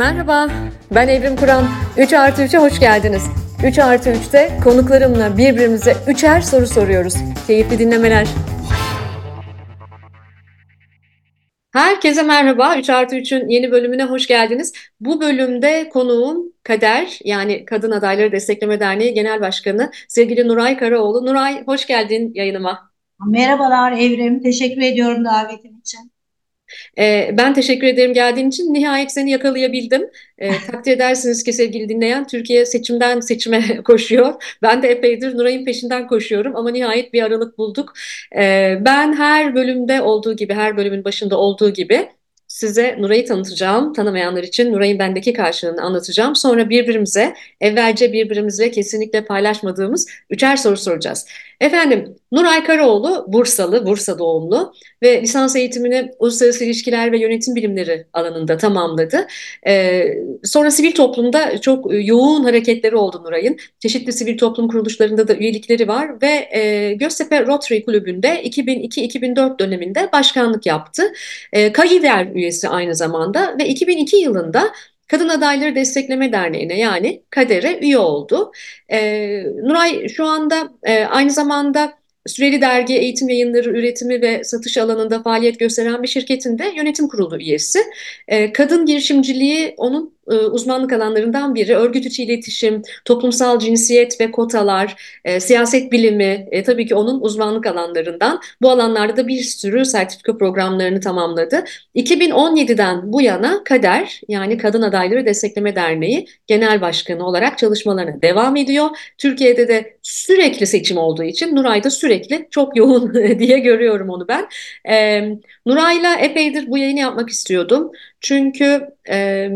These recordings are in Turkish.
Merhaba, ben Evrim Kur'an. 3 artı 3'e hoş geldiniz. 3 artı 3'te konuklarımla birbirimize üçer soru soruyoruz. Keyifli dinlemeler. Herkese merhaba. 3 artı 3'ün yeni bölümüne hoş geldiniz. Bu bölümde konuğum Kader yani Kadın Adayları Destekleme Derneği Genel Başkanı sevgili Nuray Karaoğlu. Nuray hoş geldin yayınıma. Merhabalar Evrim. Teşekkür ediyorum davetin için. Ee, ben teşekkür ederim geldiğin için. Nihayet seni yakalayabildim. Ee, takdir edersiniz ki sevgili dinleyen Türkiye seçimden seçime koşuyor. Ben de epeydir Nuray'ın peşinden koşuyorum ama nihayet bir aralık bulduk. Ee, ben her bölümde olduğu gibi, her bölümün başında olduğu gibi size Nuray'ı tanıtacağım. Tanımayanlar için Nuray'ın bendeki karşılığını anlatacağım. Sonra birbirimize, evvelce birbirimizle kesinlikle paylaşmadığımız üçer soru soracağız. Efendim, Nuray Karaoğlu Bursalı, Bursa doğumlu ve lisans eğitimini Uluslararası İlişkiler ve Yönetim Bilimleri alanında tamamladı. Ee, sonra sivil toplumda çok yoğun hareketleri oldu Nuray'ın. Çeşitli sivil toplum kuruluşlarında da üyelikleri var ve e, Göztepe Rotary Kulübü'nde 2002-2004 döneminde başkanlık yaptı. E, KAİDER üyesi aynı zamanda ve 2002 yılında Kadın Adayları Destekleme Derneği'ne yani KADER'e üye oldu. Ee, Nuray şu anda e, aynı zamanda Süreli Dergi eğitim yayınları üretimi ve satış alanında faaliyet gösteren bir şirketin de yönetim kurulu üyesi. Ee, kadın girişimciliği onun e, uzmanlık alanlarından biri. Örgüt içi iletişim, toplumsal cinsiyet ve kotalar, e, siyaset bilimi e, tabii ki onun uzmanlık alanlarından. Bu alanlarda da bir sürü sertifika programlarını tamamladı. 2017'den bu yana KADER yani Kadın Adayları Destekleme Derneği Genel Başkanı olarak çalışmalarına devam ediyor. Türkiye'de de sürekli seçim olduğu için Nuray'da sürekli çok yoğun diye görüyorum onu ben. E, Nuray'la epeydir bu yayını yapmak istiyordum. Çünkü... E,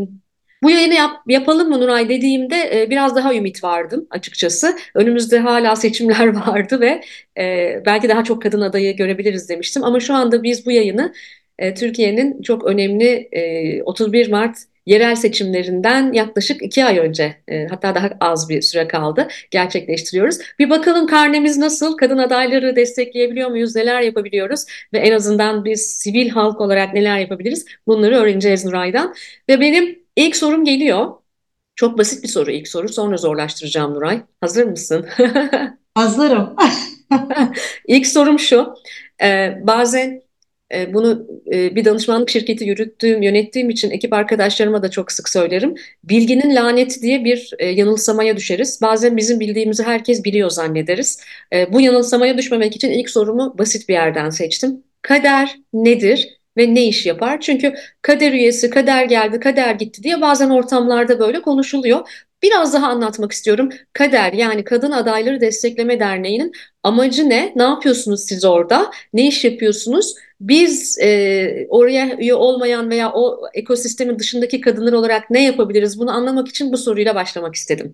bu yayını yap, yapalım mı Nuray dediğimde e, biraz daha ümit vardım açıkçası. Önümüzde hala seçimler vardı ve e, belki daha çok kadın adayı görebiliriz demiştim. Ama şu anda biz bu yayını e, Türkiye'nin çok önemli e, 31 Mart yerel seçimlerinden yaklaşık iki ay önce e, hatta daha az bir süre kaldı gerçekleştiriyoruz. Bir bakalım karnemiz nasıl? Kadın adayları destekleyebiliyor muyuz? Neler yapabiliyoruz? Ve en azından biz sivil halk olarak neler yapabiliriz? Bunları öğreneceğiz Nuray'dan. Ve benim İlk sorum geliyor. Çok basit bir soru ilk soru. Sonra zorlaştıracağım Nuray. Hazır mısın? Hazırım. İlk sorum şu. Ee, bazen e, bunu e, bir danışmanlık şirketi yürüttüğüm, yönettiğim için ekip arkadaşlarıma da çok sık söylerim. Bilginin laneti diye bir e, yanılsamaya düşeriz. Bazen bizim bildiğimizi herkes biliyor zannederiz. E, bu yanılsamaya düşmemek için ilk sorumu basit bir yerden seçtim. Kader nedir? Ve ne iş yapar? Çünkü kader üyesi, kader geldi, kader gitti diye bazen ortamlarda böyle konuşuluyor. Biraz daha anlatmak istiyorum. Kader yani Kadın Adayları Destekleme Derneği'nin amacı ne? Ne yapıyorsunuz siz orada? Ne iş yapıyorsunuz? Biz e, oraya üye olmayan veya o ekosistemin dışındaki kadınlar olarak ne yapabiliriz? Bunu anlamak için bu soruyla başlamak istedim.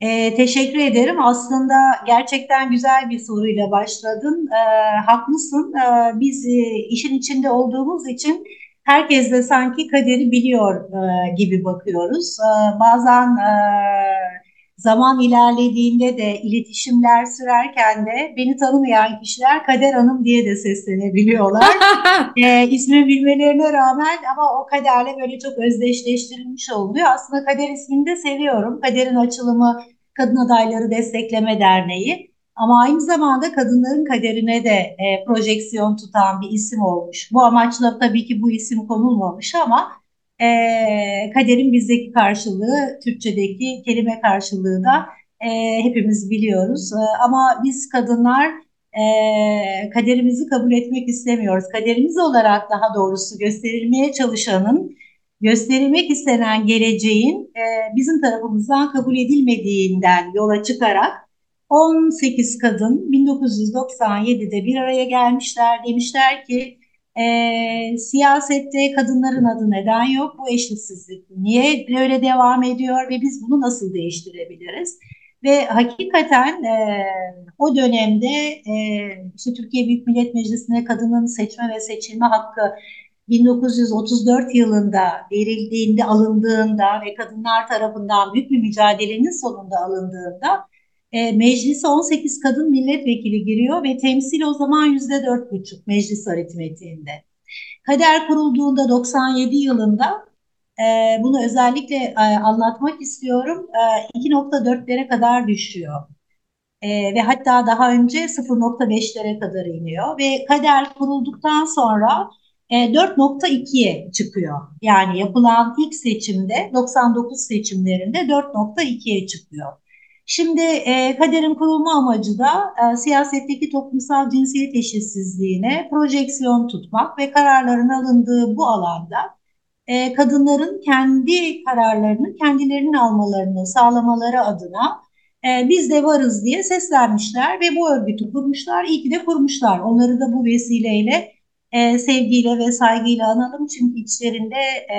E, teşekkür ederim. Aslında gerçekten güzel bir soruyla başladın. E, haklısın. E, biz e, işin içinde olduğumuz için herkes de sanki kaderi biliyor e, gibi bakıyoruz. E, bazen e, zaman ilerlediğinde de iletişimler sürerken de beni tanımayan kişiler Kader Hanım diye de seslenebiliyorlar. e, ismi bilmelerine rağmen ama o kaderle böyle çok özdeşleştirilmiş oluyor. Aslında Kader ismini de seviyorum. Kader'in açılımı Kadın Adayları Destekleme Derneği. Ama aynı zamanda kadınların kaderine de e, projeksiyon tutan bir isim olmuş. Bu amaçla tabii ki bu isim konulmamış ama e, kaderin bizdeki karşılığı, Türkçedeki kelime karşılığı da e, hepimiz biliyoruz. E, ama biz kadınlar e, kaderimizi kabul etmek istemiyoruz. Kaderimiz olarak daha doğrusu gösterilmeye çalışanın gösterilmek istenen geleceğin e, bizim tarafımızdan kabul edilmediğinden yola çıkarak 18 kadın 1997'de bir araya gelmişler. Demişler ki e, siyasette kadınların adı neden yok? Bu eşitsizlik niye böyle devam ediyor ve biz bunu nasıl değiştirebiliriz? Ve hakikaten e, o dönemde e, işte Türkiye Büyük Millet Meclisi'ne kadının seçme ve seçilme hakkı 1934 yılında verildiğinde, alındığında ve kadınlar tarafından büyük bir mücadelenin sonunda alındığında e, meclise 18 kadın milletvekili giriyor ve temsil o zaman %4,5 meclis aritmetiğinde. Kader kurulduğunda 97 yılında e, bunu özellikle e, anlatmak istiyorum. E, 2.4'lere kadar düşüyor. E, ve hatta daha önce 0.5'lere kadar iniyor. Ve kader kurulduktan sonra e, 4.2'ye çıkıyor. Yani yapılan ilk seçimde 99 seçimlerinde 4.2'ye çıkıyor. Şimdi e, kaderin kurulma amacı da e, siyasetteki toplumsal cinsiyet eşitsizliğine projeksiyon tutmak ve kararların alındığı bu alanda e, kadınların kendi kararlarını kendilerinin almalarını sağlamaları adına e, biz de varız diye seslenmişler ve bu örgütü kurmuşlar. İyi ki de kurmuşlar. Onları da bu vesileyle e, sevgiyle ve saygıyla analım. Çünkü içlerinde e,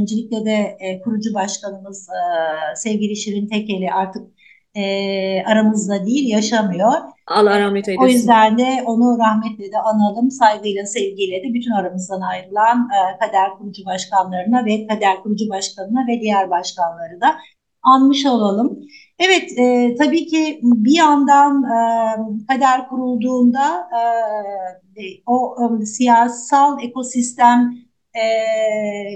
öncelikle de e, kurucu başkanımız e, sevgili Şirin Tekeli artık e, aramızda değil, yaşamıyor. Allah rahmet eylesin. O yüzden de onu rahmetle de analım, saygıyla, sevgiyle de bütün aramızdan ayrılan e, kader kurucu başkanlarına ve kader kurucu başkanına ve diğer başkanları da anmış olalım. Evet, e, tabii ki bir yandan e, kader kurulduğunda e, o e, siyasal ekosistem e,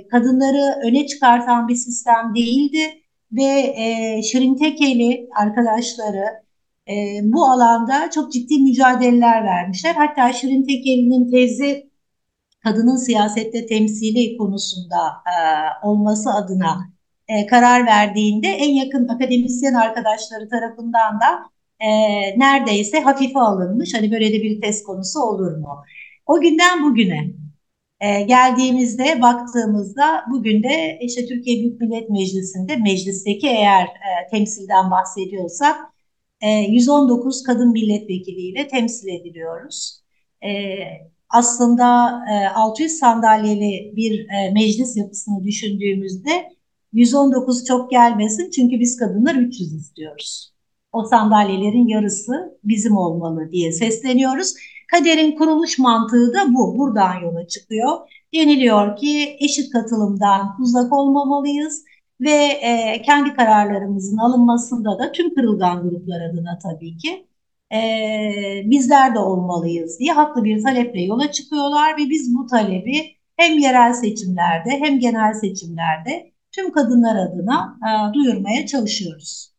kadınları öne çıkartan bir sistem değildi ve e, Şirin Tekeli arkadaşları e, bu alanda çok ciddi mücadeleler vermişler. Hatta Şirin Tekeli'nin tezi kadının siyasette temsili konusunda e, olması adına e, karar verdiğinde en yakın akademisyen arkadaşları tarafından da e, neredeyse hafife alınmış. Hani böyle de bir test konusu olur mu? O günden bugüne e, geldiğimizde baktığımızda bugün de işte Türkiye Büyük Millet Meclisi'nde meclisteki eğer e, temsilden bahsediyorsak e, 119 kadın milletvekiliyle temsil ediliyoruz. E, aslında e, 600 sandalyeli bir e, meclis yapısını düşündüğümüzde 119 çok gelmesin çünkü biz kadınlar 300 istiyoruz. O sandalyelerin yarısı bizim olmalı diye sesleniyoruz. Kaderin kuruluş mantığı da bu. Buradan yola çıkıyor. Deniliyor ki eşit katılımdan uzak olmamalıyız ve e, kendi kararlarımızın alınmasında da tüm kırılgan gruplar adına tabii ki e, bizler de olmalıyız diye haklı bir taleple yola çıkıyorlar ve biz bu talebi hem yerel seçimlerde hem genel seçimlerde tüm kadınlar adına e, duyurmaya çalışıyoruz.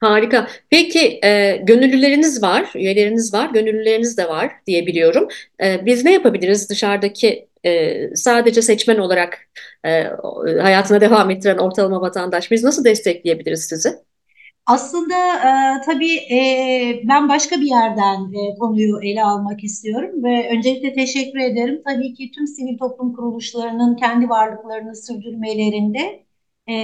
Harika. Peki e, gönüllüleriniz var, üyeleriniz var, gönüllüleriniz de var diye biliyorum. E, biz ne yapabiliriz dışarıdaki e, sadece seçmen olarak e, hayatına devam ettiren ortalama vatandaş? Biz nasıl destekleyebiliriz sizi? Aslında e, tabii e, ben başka bir yerden e, konuyu ele almak istiyorum ve öncelikle teşekkür ederim. Tabii ki tüm sivil toplum kuruluşlarının kendi varlıklarını sürdürmelerinde e,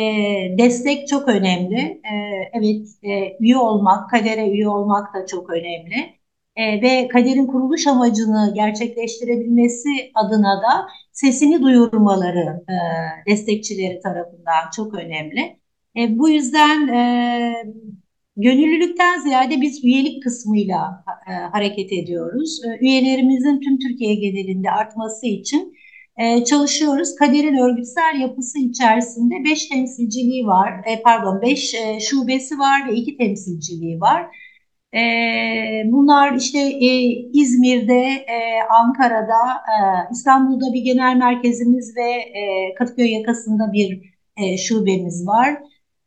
destek çok önemli. E, evet, e, üye olmak, kadere üye olmak da çok önemli. E, ve kaderin kuruluş amacını gerçekleştirebilmesi adına da sesini duyurmaları e, destekçileri tarafından çok önemli. E, bu yüzden e, gönüllülükten ziyade biz üyelik kısmıyla e, hareket ediyoruz. E, üyelerimizin tüm Türkiye genelinde artması için e, çalışıyoruz. Kader'in örgütsel yapısı içerisinde beş temsilciliği var, e, pardon beş e, şubesi var ve iki temsilciliği var. E, bunlar işte e, İzmir'de, e, Ankara'da, e, İstanbul'da bir genel merkezimiz ve e, Kadıköy yakasında bir e, şubemiz var.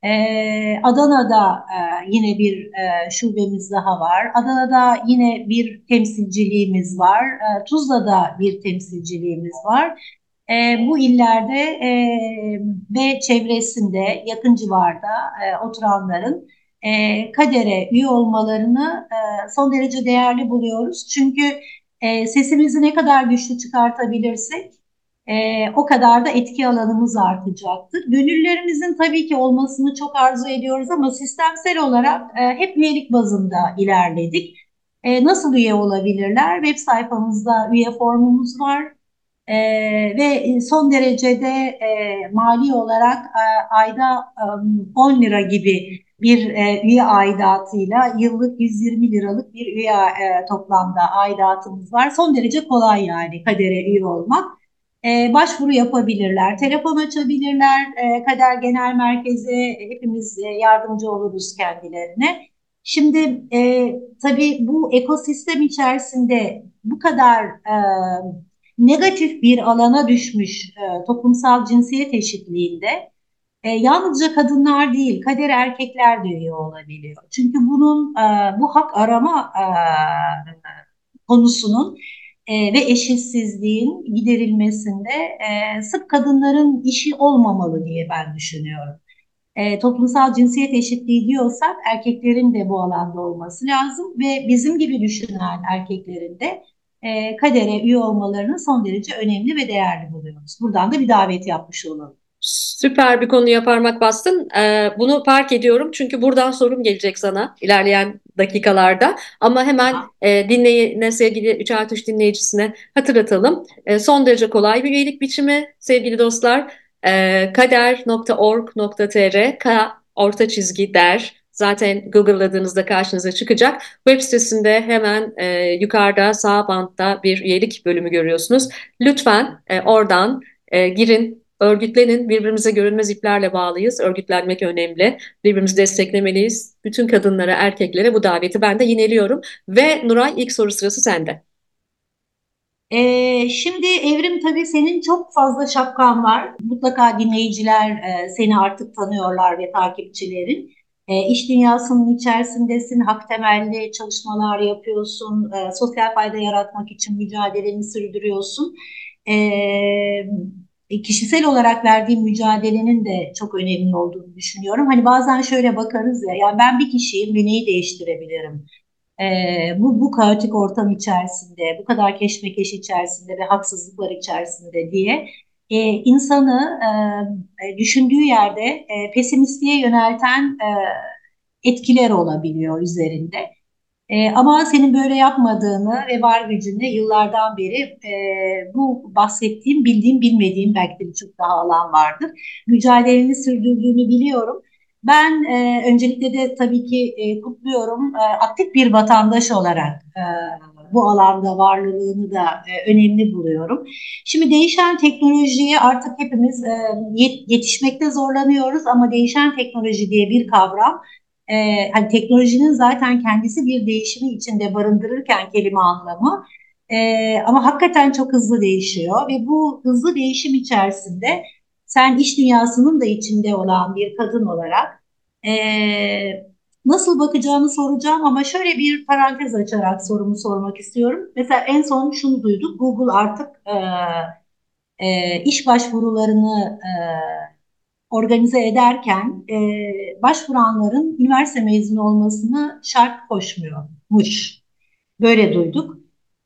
Ee, Adana'da e, yine bir e, şubemiz daha var. Adana'da yine bir temsilciliğimiz var. E, Tuzla'da bir temsilciliğimiz var. E, bu illerde e, ve çevresinde yakın civarda e, oturanların e, kadere üye olmalarını e, son derece değerli buluyoruz. Çünkü e, sesimizi ne kadar güçlü çıkartabilirsek e, o kadar da etki alanımız artacaktır. Gönüllerimizin tabii ki olmasını çok arzu ediyoruz ama sistemsel olarak e, hep üyelik bazında ilerledik. E, nasıl üye olabilirler? Web sayfamızda üye formumuz var. E, ve son derecede e, mali olarak e, ayda e, 10 lira gibi bir e, üye aidatıyla yıllık 120 liralık bir üye e, toplamda aidatımız var. Son derece kolay yani kadere üye olmak e, başvuru yapabilirler, telefon açabilirler, e, Kader Genel Merkezi hepimiz e, yardımcı oluruz kendilerine. Şimdi e, tabii bu ekosistem içerisinde bu kadar e, negatif bir alana düşmüş e, toplumsal cinsiyet eşitliğinde e, yalnızca kadınlar değil, kader erkekler de üye olabiliyor. Çünkü bunun e, bu hak arama e, konusunun e, ve eşitsizliğin giderilmesinde e, sırf kadınların işi olmamalı diye ben düşünüyorum. E, toplumsal cinsiyet eşitliği diyorsak erkeklerin de bu alanda olması lazım ve bizim gibi düşünen erkeklerin de e, kadere üye olmalarını son derece önemli ve değerli buluyoruz. Buradan da bir davet yapmış olalım. Süper bir konuya parmak bastın. Ee, bunu fark ediyorum çünkü buradan sorum gelecek sana ilerleyen dakikalarda. Ama hemen e, dinleyene sevgili 3 artı 3 dinleyicisine hatırlatalım. E, son derece kolay bir üyelik biçimi sevgili dostlar. E, kader.org.tr K orta çizgi der. Zaten Google'ladığınızda karşınıza çıkacak. Web sitesinde hemen e, yukarıda sağ bantta bir üyelik bölümü görüyorsunuz. Lütfen e, oradan e, girin, Örgütlenin, birbirimize görünmez iplerle bağlıyız. Örgütlenmek önemli. Birbirimizi desteklemeliyiz. Bütün kadınlara, erkeklere bu daveti ben de yineliyorum. Ve Nuray ilk soru sırası sende. Ee, şimdi Evrim tabii senin çok fazla şapkan var. Mutlaka dinleyiciler e, seni artık tanıyorlar ve takipçilerin. E, iş dünyasının içerisindesin, hak temelli çalışmalar yapıyorsun, e, sosyal fayda yaratmak için mücadeleni sürdürüyorsun. E, kişisel olarak verdiğim mücadelenin de çok önemli olduğunu düşünüyorum. Hani bazen şöyle bakarız ya, yani ben bir kişiyim ve neyi değiştirebilirim? Ee, bu, bu kaotik ortam içerisinde, bu kadar keşmekeş içerisinde ve haksızlıklar içerisinde diye e, insanı e, e düşündüğü yerde e, pesimistliğe yönelten e, etkiler olabiliyor üzerinde. E, ama senin böyle yapmadığını ve var gücünle yıllardan beri e, bu bahsettiğim, bildiğim, bilmediğim belki de birçok daha alan vardır. Mücadeleni sürdürdüğünü biliyorum. Ben e, öncelikle de tabii ki e, kutluyorum. E, aktif bir vatandaş olarak e, bu alanda varlığını da e, önemli buluyorum. Şimdi değişen teknolojiye artık hepimiz e, yetişmekte zorlanıyoruz ama değişen teknoloji diye bir kavram e, hani teknolojinin zaten kendisi bir değişimi içinde barındırırken kelime anlamı e, ama hakikaten çok hızlı değişiyor ve bu hızlı değişim içerisinde sen iş dünyasının da içinde olan bir kadın olarak e, nasıl bakacağını soracağım ama şöyle bir parantez açarak sorumu sormak istiyorum. Mesela en son şunu duyduk, Google artık e, e, iş başvurularını e, organize ederken e, başvuranların üniversite mezunu olmasını şart koşmuyormuş. Böyle duyduk.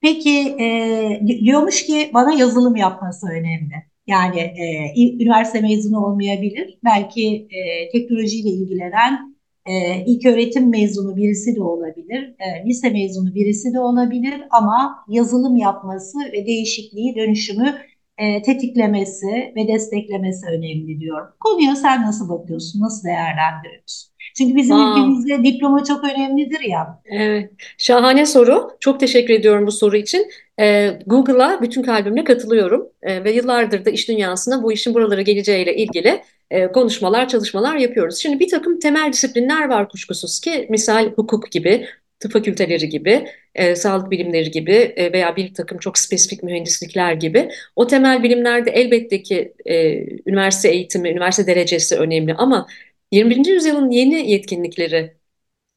Peki e, diyormuş ki bana yazılım yapması önemli. Yani e, üniversite mezunu olmayabilir. Belki e, teknolojiyle ilgilenen e, ilk öğretim mezunu birisi de olabilir. E, lise mezunu birisi de olabilir ama yazılım yapması ve değişikliği, dönüşümü e, tetiklemesi ve desteklemesi önemli diyorum. Konuya sen nasıl bakıyorsun, nasıl değerlendiriyorsun? Çünkü bizim wow. ülkemizde diploma çok önemlidir ya. Evet, şahane soru. Çok teşekkür ediyorum bu soru için. Ee, Google'a bütün kalbimle katılıyorum ee, ve yıllardır da iş dünyasında bu işin buralara geleceğiyle ilgili e, konuşmalar, çalışmalar yapıyoruz. Şimdi bir takım temel disiplinler var kuşkusuz ki, misal hukuk gibi, tıp fakülteleri gibi, e, sağlık bilimleri gibi e, veya bir takım çok spesifik mühendislikler gibi. O temel bilimlerde elbette ki e, üniversite eğitimi, üniversite derecesi önemli ama 21. yüzyılın yeni yetkinlikleri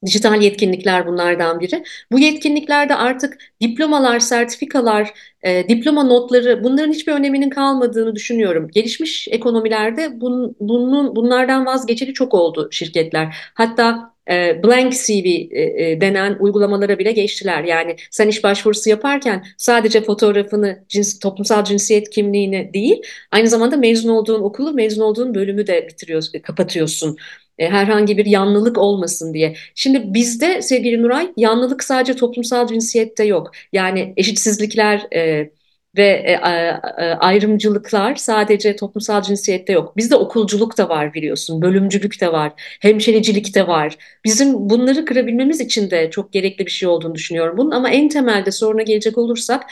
Dijital yetkinlikler bunlardan biri. Bu yetkinliklerde artık diplomalar, sertifikalar, e, diploma notları bunların hiçbir öneminin kalmadığını düşünüyorum. Gelişmiş ekonomilerde bun, bunun bunlardan vazgeçeli çok oldu şirketler. Hatta e, blank CV e, e, denen uygulamalara bile geçtiler. Yani sen iş başvurusu yaparken sadece fotoğrafını, cins, toplumsal cinsiyet kimliğini değil, aynı zamanda mezun olduğun okulu, mezun olduğun bölümü de bitiriyorsun, kapatıyorsun. Herhangi bir yanlılık olmasın diye. Şimdi bizde sevgili Nuray yanlılık sadece toplumsal cinsiyette yok. Yani eşitsizlikler e, ve e, ayrımcılıklar sadece toplumsal cinsiyette yok. Bizde okulculuk da var biliyorsun, bölümcülük de var, hemşericilik de var. Bizim bunları kırabilmemiz için de çok gerekli bir şey olduğunu düşünüyorum bunun ama en temelde soruna gelecek olursak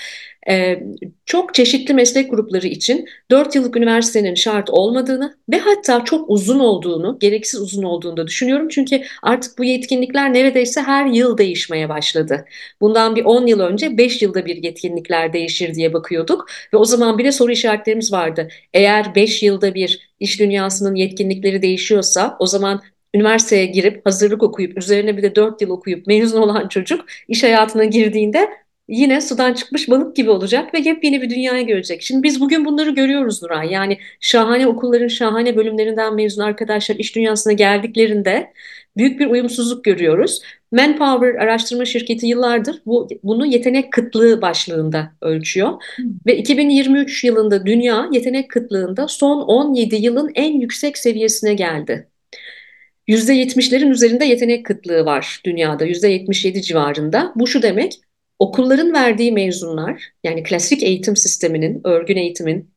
e, çok çeşitli meslek grupları için 4 yıllık üniversitenin şart olmadığını ve hatta çok uzun olduğunu, gereksiz uzun olduğunu da düşünüyorum. Çünkü artık bu yetkinlikler neredeyse her yıl değişmeye başladı. Bundan bir 10 yıl önce 5 yılda bir yetkinlikler değişir diye bakıyorduk ve o zaman bile soru işaretlerimiz vardı. Eğer 5 yılda bir iş dünyasının yetkinlikleri değişiyorsa o zaman üniversiteye girip hazırlık okuyup üzerine bir de 4 yıl okuyup mezun olan çocuk iş hayatına girdiğinde yine sudan çıkmış balık gibi olacak ve yepyeni bir dünyaya görecek. Şimdi biz bugün bunları görüyoruz Nuray. Yani şahane okulların şahane bölümlerinden mezun arkadaşlar iş dünyasına geldiklerinde büyük bir uyumsuzluk görüyoruz. Manpower araştırma şirketi yıllardır bu, bunu yetenek kıtlığı başlığında ölçüyor. Hmm. Ve 2023 yılında dünya yetenek kıtlığında son 17 yılın en yüksek seviyesine geldi. %70'lerin üzerinde yetenek kıtlığı var dünyada, %77 civarında. Bu şu demek, okulların verdiği mezunlar, yani klasik eğitim sisteminin, örgün eğitimin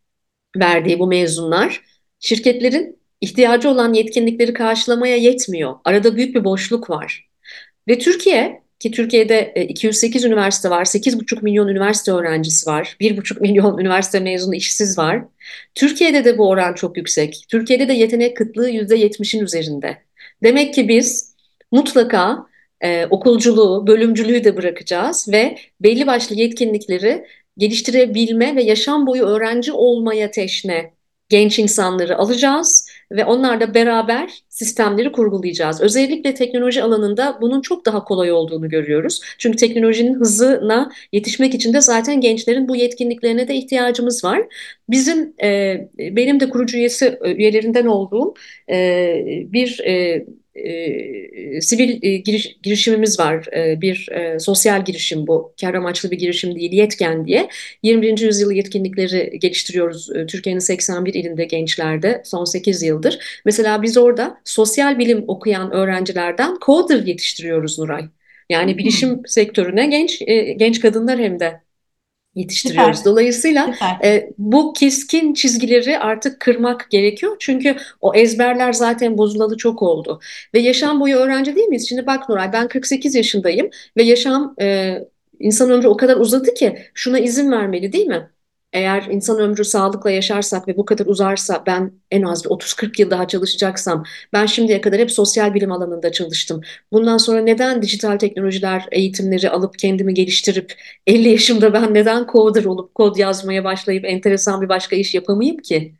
verdiği bu mezunlar, şirketlerin ihtiyacı olan yetkinlikleri karşılamaya yetmiyor. Arada büyük bir boşluk var. Ve Türkiye, ki Türkiye'de 208 e, üniversite var, 8,5 milyon üniversite öğrencisi var, 1,5 milyon üniversite mezunu işsiz var. Türkiye'de de bu oran çok yüksek. Türkiye'de de yetenek kıtlığı %70'in üzerinde. Demek ki biz mutlaka e, okulculuğu, bölümcülüğü de bırakacağız ve belli başlı yetkinlikleri geliştirebilme ve yaşam boyu öğrenci olmaya teşne genç insanları alacağız ve onlarla beraber sistemleri kurgulayacağız. Özellikle teknoloji alanında bunun çok daha kolay olduğunu görüyoruz. Çünkü teknolojinin hızına yetişmek için de zaten gençlerin bu yetkinliklerine de ihtiyacımız var. Bizim e, benim de kurucu üyesi üyelerinden olduğum e, bir e, e, sivil e, giriş, girişimimiz var. E, bir e, sosyal girişim bu. Kar amaçlı bir girişim değil. Yetken diye. 21. yüzyıl yetkinlikleri geliştiriyoruz e, Türkiye'nin 81 ilinde gençlerde son 8 yıldır. Mesela biz orada sosyal bilim okuyan öğrencilerden coder yetiştiriyoruz Nuray. Yani bilişim hmm. sektörüne genç e, genç kadınlar hem de yetiştiriyoruz. Süper. Dolayısıyla Süper. E, bu keskin çizgileri artık kırmak gerekiyor. Çünkü o ezberler zaten bozulalı çok oldu. Ve yaşam boyu öğrenci değil miyiz? Şimdi bak Nuray ben 48 yaşındayım ve yaşam e, insan ömrü o kadar uzadı ki şuna izin vermeli değil mi? Eğer insan ömrü sağlıkla yaşarsak ve bu kadar uzarsa ben en az 30-40 yıl daha çalışacaksam ben şimdiye kadar hep sosyal bilim alanında çalıştım. Bundan sonra neden dijital teknolojiler eğitimleri alıp kendimi geliştirip 50 yaşımda ben neden coder olup kod yazmaya başlayıp enteresan bir başka iş yapamayayım ki?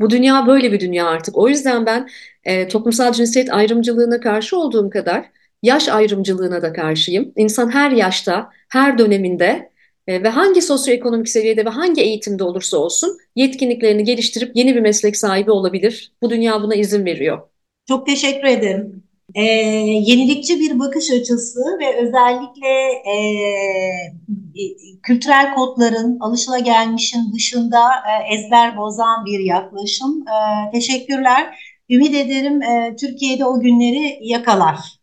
Bu dünya böyle bir dünya artık. O yüzden ben e, toplumsal cinsiyet ayrımcılığına karşı olduğum kadar yaş ayrımcılığına da karşıyım. İnsan her yaşta, her döneminde ve hangi sosyoekonomik seviyede ve hangi eğitimde olursa olsun yetkinliklerini geliştirip yeni bir meslek sahibi olabilir. Bu dünya buna izin veriyor. Çok teşekkür ederim. Ee, yenilikçi bir bakış açısı ve özellikle e, kültürel kodların alışılagelmişin dışında e, ezber bozan bir yaklaşım. E, teşekkürler. Ümit ederim e, Türkiye'de o günleri yakalar.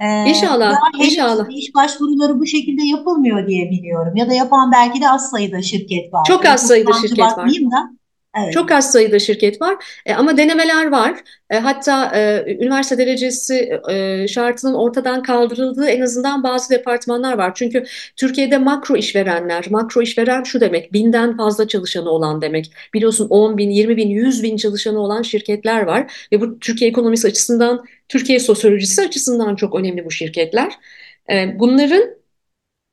Ee, İnşallah, inşallah. İş başvuruları bu şekilde yapılmıyor diye biliyorum. Ya da yapan belki de az sayıda şirket var. Çok az sayıda şirket var. Da. Evet. Çok az sayıda şirket var e, ama denemeler var. E, hatta e, üniversite derecesi e, şartının ortadan kaldırıldığı en azından bazı departmanlar var. Çünkü Türkiye'de makro işverenler, makro işveren şu demek, binden fazla çalışanı olan demek. Biliyorsun 10 bin, 20 bin, 100 bin çalışanı olan şirketler var ve bu Türkiye ekonomisi açısından, Türkiye sosyolojisi açısından çok önemli bu şirketler. E, bunların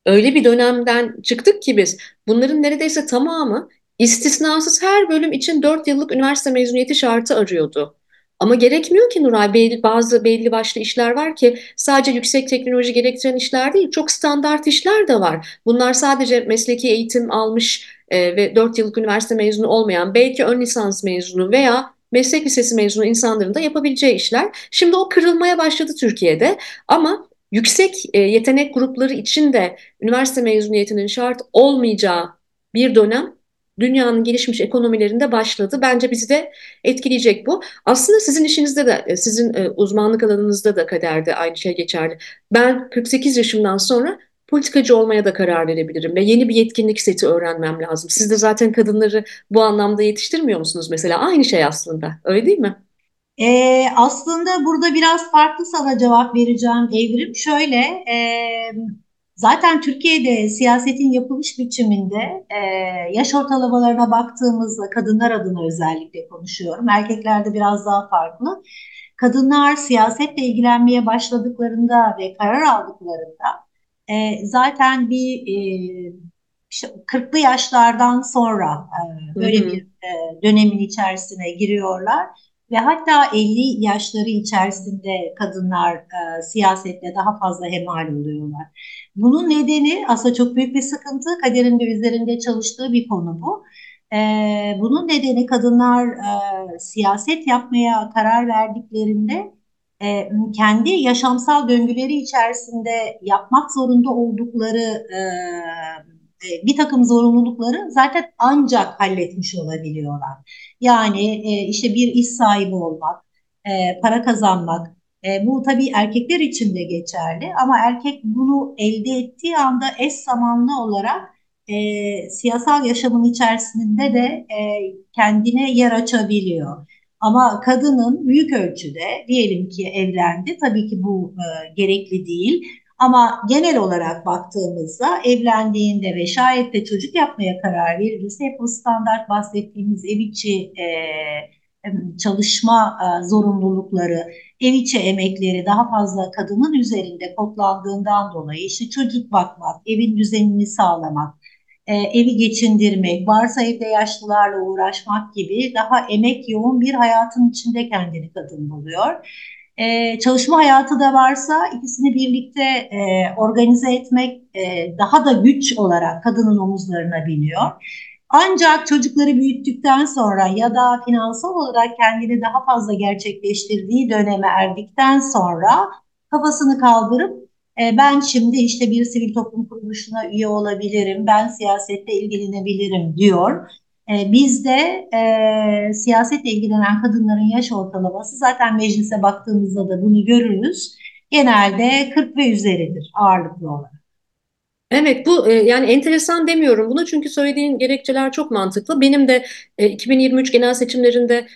öyle bir dönemden çıktık ki biz bunların neredeyse tamamı İstisnasız her bölüm için 4 yıllık üniversite mezuniyeti şartı arıyordu. Ama gerekmiyor ki Nuray. Belli, bazı belli başlı işler var ki sadece yüksek teknoloji gerektiren işler değil, çok standart işler de var. Bunlar sadece mesleki eğitim almış e, ve 4 yıllık üniversite mezunu olmayan, belki ön lisans mezunu veya meslek lisesi mezunu insanların da yapabileceği işler. Şimdi o kırılmaya başladı Türkiye'de ama yüksek e, yetenek grupları için de üniversite mezuniyetinin şart olmayacağı bir dönem dünyanın gelişmiş ekonomilerinde başladı. Bence bizi de etkileyecek bu. Aslında sizin işinizde de, e, sizin e, uzmanlık alanınızda da kaderde aynı şey geçerli. Ben 48 yaşımdan sonra politikacı olmaya da karar verebilirim ve yeni bir yetkinlik seti öğrenmem lazım. Siz de zaten kadınları bu anlamda yetiştirmiyor musunuz mesela? Aynı şey aslında, öyle değil mi? Ee, aslında burada biraz farklı sana cevap vereceğim Evrim. Şöyle, e, Zaten Türkiye'de siyasetin yapılış biçiminde e, yaş ortalamalarına baktığımızda kadınlar adına özellikle konuşuyorum. Erkeklerde biraz daha farklı. Kadınlar siyasetle ilgilenmeye başladıklarında ve karar aldıklarında e, zaten bir e, 40'lı yaşlardan sonra e, böyle hı hı. bir e, dönemin içerisine giriyorlar ve hatta 50 yaşları içerisinde kadınlar e, siyasetle daha fazla hemal oluyorlar. Bunun nedeni aslında çok büyük bir sıkıntı. Kader'in de üzerinde çalıştığı bir konu bu. E, bunun nedeni kadınlar e, siyaset yapmaya karar verdiklerinde e, kendi yaşamsal döngüleri içerisinde yapmak zorunda oldukları e, e, bir takım zorunlulukları zaten ancak halletmiş olabiliyorlar. Yani e, işte bir iş sahibi olmak, e, para kazanmak, e, bu tabii erkekler için de geçerli ama erkek bunu elde ettiği anda eş zamanlı olarak e, siyasal yaşamın içerisinde de e, kendine yer açabiliyor. Ama kadının büyük ölçüde diyelim ki evlendi, tabii ki bu e, gerekli değil. Ama genel olarak baktığımızda evlendiğinde ve şayet de çocuk yapmaya karar verilirse hep bu standart bahsettiğimiz ev içi e, çalışma e, zorunlulukları, ev içi emekleri daha fazla kadının üzerinde kodlandığından dolayı işte çocuk bakmak, evin düzenini sağlamak, e, evi geçindirmek, varsa evde yaşlılarla uğraşmak gibi daha emek yoğun bir hayatın içinde kendini kadın buluyor. Ee, çalışma hayatı da varsa ikisini birlikte e, organize etmek e, daha da güç olarak kadının omuzlarına biniyor. Ancak çocukları büyüttükten sonra ya da finansal olarak kendini daha fazla gerçekleştirdiği döneme erdikten sonra kafasını kaldırıp e, ben şimdi işte bir sivil toplum kuruluşuna üye olabilirim, ben siyasette ilgilenebilirim diyor. E, bizde e, siyasetle ilgilenen kadınların yaş ortalaması zaten meclise baktığımızda da bunu görürüz. Genelde 40 ve üzeridir ağırlıklı olarak. Evet bu e, yani enteresan demiyorum bunu çünkü söylediğin gerekçeler çok mantıklı. Benim de e, 2023 genel seçimlerinde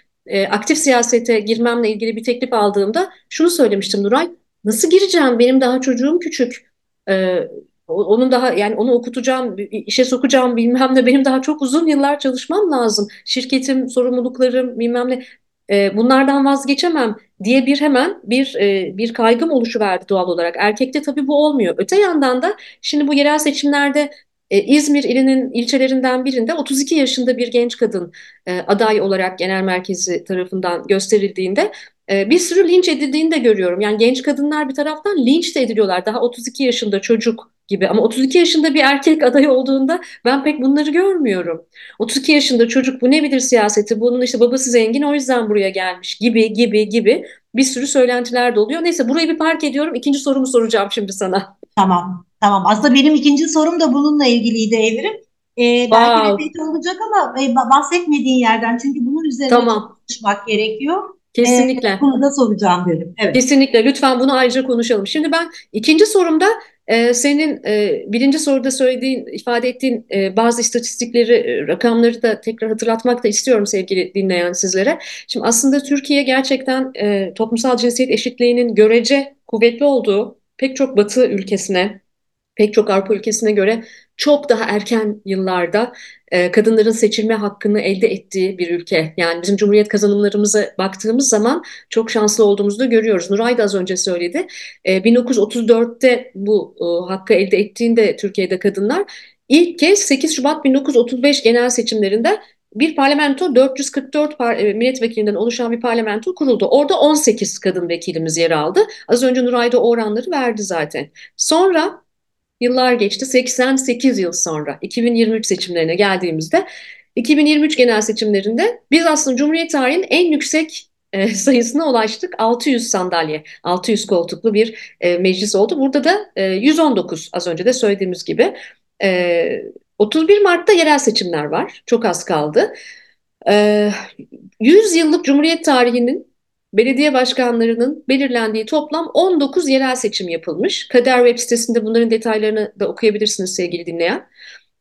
aktif siyasete girmemle ilgili bir teklif aldığımda şunu söylemiştim Nuray. Nasıl gireceğim? Benim daha çocuğum küçük. E, onun daha yani onu okutacağım, işe sokacağım bilmem ne benim daha çok uzun yıllar çalışmam lazım. Şirketim, sorumluluklarım bilmem ne e, bunlardan vazgeçemem diye bir hemen bir e, bir kaygım oluşuverdi doğal olarak. Erkekte tabii bu olmuyor. Öte yandan da şimdi bu yerel seçimlerde e, İzmir ilinin ilçelerinden birinde 32 yaşında bir genç kadın e, aday olarak genel merkezi tarafından gösterildiğinde e, bir sürü linç edildiğini de görüyorum. Yani genç kadınlar bir taraftan linç de ediliyorlar. Daha 32 yaşında çocuk gibi ama 32 yaşında bir erkek aday olduğunda ben pek bunları görmüyorum. 32 yaşında çocuk bu ne bilir siyaseti bunun işte babası zengin o yüzden buraya gelmiş gibi gibi gibi bir sürü söylentiler de oluyor. Neyse burayı bir park ediyorum ikinci sorumu soracağım şimdi sana. Tamam tamam aslında benim ikinci sorum da bununla ilgiliydi Evrim. Ee, belki wow. olacak ama e, bahsetmediğin yerden çünkü bunun üzerine tamam. çalışmak gerekiyor. Kesinlikle. Ee, bunu da soracağım dedim. Evet. Kesinlikle. Lütfen bunu ayrıca konuşalım. Şimdi ben ikinci sorumda e, senin e, birinci soruda söylediğin, ifade ettiğin e, bazı istatistikleri, e, rakamları da tekrar hatırlatmak da istiyorum sevgili dinleyen sizlere. Şimdi aslında Türkiye gerçekten e, toplumsal cinsiyet eşitliğinin görece kuvvetli olduğu pek çok batı ülkesine, pek çok Avrupa ülkesine göre çok daha erken yıllarda e, kadınların seçilme hakkını elde ettiği bir ülke. Yani bizim Cumhuriyet kazanımlarımıza baktığımız zaman çok şanslı olduğumuzu görüyoruz. Nuray da az önce söyledi. E, 1934'te bu e, hakkı elde ettiğinde Türkiye'de kadınlar ilk kez 8 Şubat 1935 genel seçimlerinde bir parlamento 444 par e, milletvekilinden oluşan bir parlamento kuruldu. Orada 18 kadın vekilimiz yer aldı. Az önce Nuray da oranları verdi zaten. Sonra Yıllar geçti. 88 yıl sonra 2023 seçimlerine geldiğimizde 2023 genel seçimlerinde biz aslında Cumhuriyet tarihinin en yüksek e, sayısına ulaştık. 600 sandalye, 600 koltuklu bir e, meclis oldu. Burada da e, 119 az önce de söylediğimiz gibi. E, 31 Mart'ta yerel seçimler var. Çok az kaldı. E, 100 yıllık Cumhuriyet tarihinin belediye başkanlarının belirlendiği toplam 19 yerel seçim yapılmış. Kader web sitesinde bunların detaylarını da okuyabilirsiniz sevgili dinleyen.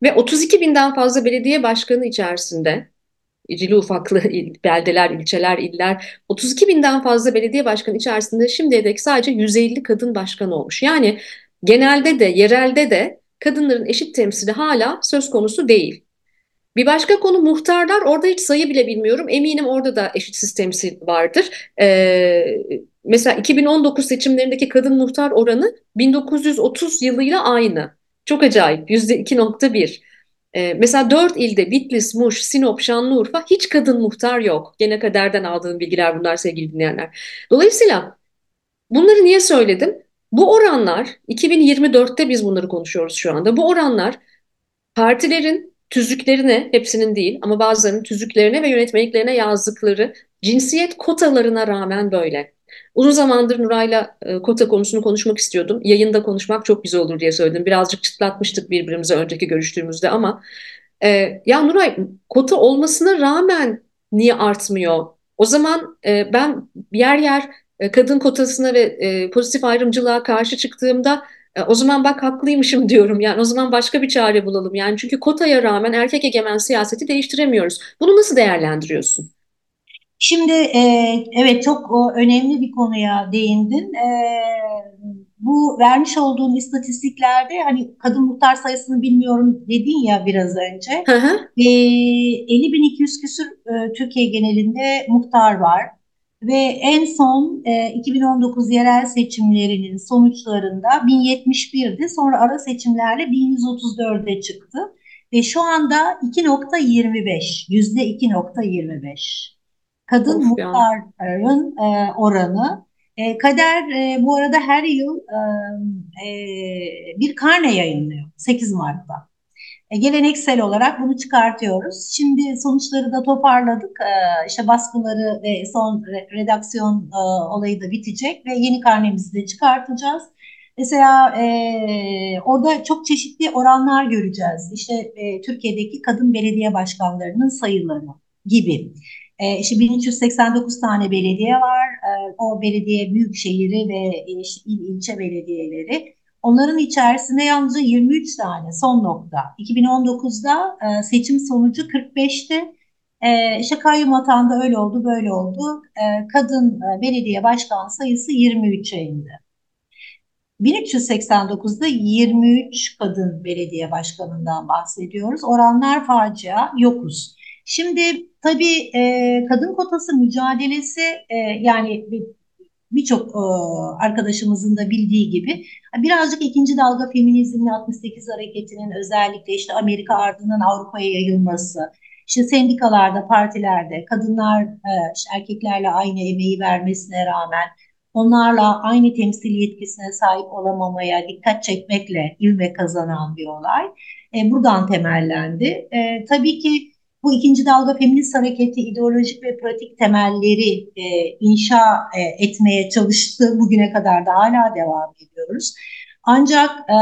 Ve 32 binden fazla belediye başkanı içerisinde icili ufaklı beldeler, ilçeler, iller 32 binden fazla belediye başkanı içerisinde şimdiye dek sadece 150 kadın başkan olmuş. Yani genelde de yerelde de kadınların eşit temsili hala söz konusu değil. Bir başka konu muhtarlar. Orada hiç sayı bile bilmiyorum. Eminim orada da eşitsiz temsil vardır. Ee, mesela 2019 seçimlerindeki kadın muhtar oranı 1930 yılıyla aynı. Çok acayip. %2.1. Ee, mesela dört ilde Bitlis, Muş, Sinop, Şanlıurfa hiç kadın muhtar yok. Gene kaderden aldığım bilgiler bunlar sevgili dinleyenler. Dolayısıyla bunları niye söyledim? Bu oranlar 2024'te biz bunları konuşuyoruz şu anda. Bu oranlar partilerin tüzüklerine, hepsinin değil ama bazılarının tüzüklerine ve yönetmeliklerine yazdıkları cinsiyet kotalarına rağmen böyle. Uzun zamandır Nuray'la e, kota konusunu konuşmak istiyordum. Yayında konuşmak çok güzel olur diye söyledim. Birazcık çıtlatmıştık birbirimize önceki görüştüğümüzde ama e, ya Nuray kota olmasına rağmen niye artmıyor? O zaman e, ben yer yer e, kadın kotasına ve e, pozitif ayrımcılığa karşı çıktığımda o zaman bak haklıymışım diyorum. Yani o zaman başka bir çare bulalım. Yani çünkü kotaya rağmen erkek egemen siyaseti değiştiremiyoruz. Bunu nasıl değerlendiriyorsun? Şimdi e, evet çok o, önemli bir konuya değindin. E, bu vermiş olduğun istatistiklerde hani kadın muhtar sayısını bilmiyorum dedin ya biraz önce. Hı hı. E, 50.200 küsür e, Türkiye genelinde muhtar var. Ve en son e, 2019 yerel seçimlerinin sonuçlarında 1071'di. Sonra ara seçimlerle 1134'e çıktı. Ve şu anda 2.25, yüzde 2.25. Kadın of muhtarların e, oranı. E, Kader e, bu arada her yıl e, e, bir karne yayınlıyor 8 Mart'ta. E, geleneksel olarak bunu çıkartıyoruz. Şimdi sonuçları da toparladık. E, işte baskıları ve son redaksiyon e, olayı da bitecek ve yeni karnemizi de çıkartacağız. Mesela e, orada çok çeşitli oranlar göreceğiz. İşte e, Türkiye'deki kadın belediye başkanlarının sayıları gibi. E, işte 1389 tane belediye var. E, o belediye büyük şehri ve işte il ilçe belediyeleri. Onların içerisinde yalnızca 23 tane son nokta. 2019'da e, seçim sonucu 45'ti. E, işte kayyum öyle oldu böyle oldu. E, kadın e, belediye başkan sayısı 23'e indi. 1389'da 23 kadın belediye başkanından bahsediyoruz. Oranlar facia, yokuz. Şimdi tabii e, kadın kotası mücadelesi e, yani birçok e, arkadaşımızın da bildiği gibi birazcık ikinci dalga feminizmle 68 hareketinin özellikle işte Amerika ardından Avrupa'ya yayılması, işte sendikalarda, partilerde kadınlar e, işte erkeklerle aynı emeği vermesine rağmen onlarla aynı temsil yetkisine sahip olamamaya dikkat çekmekle ilme kazanan bir olay. E, buradan temellendi. E, tabii ki bu ikinci dalga feminist hareketi ideolojik ve pratik temelleri e, inşa e, etmeye çalıştı. Bugüne kadar da hala devam ediyoruz. Ancak e,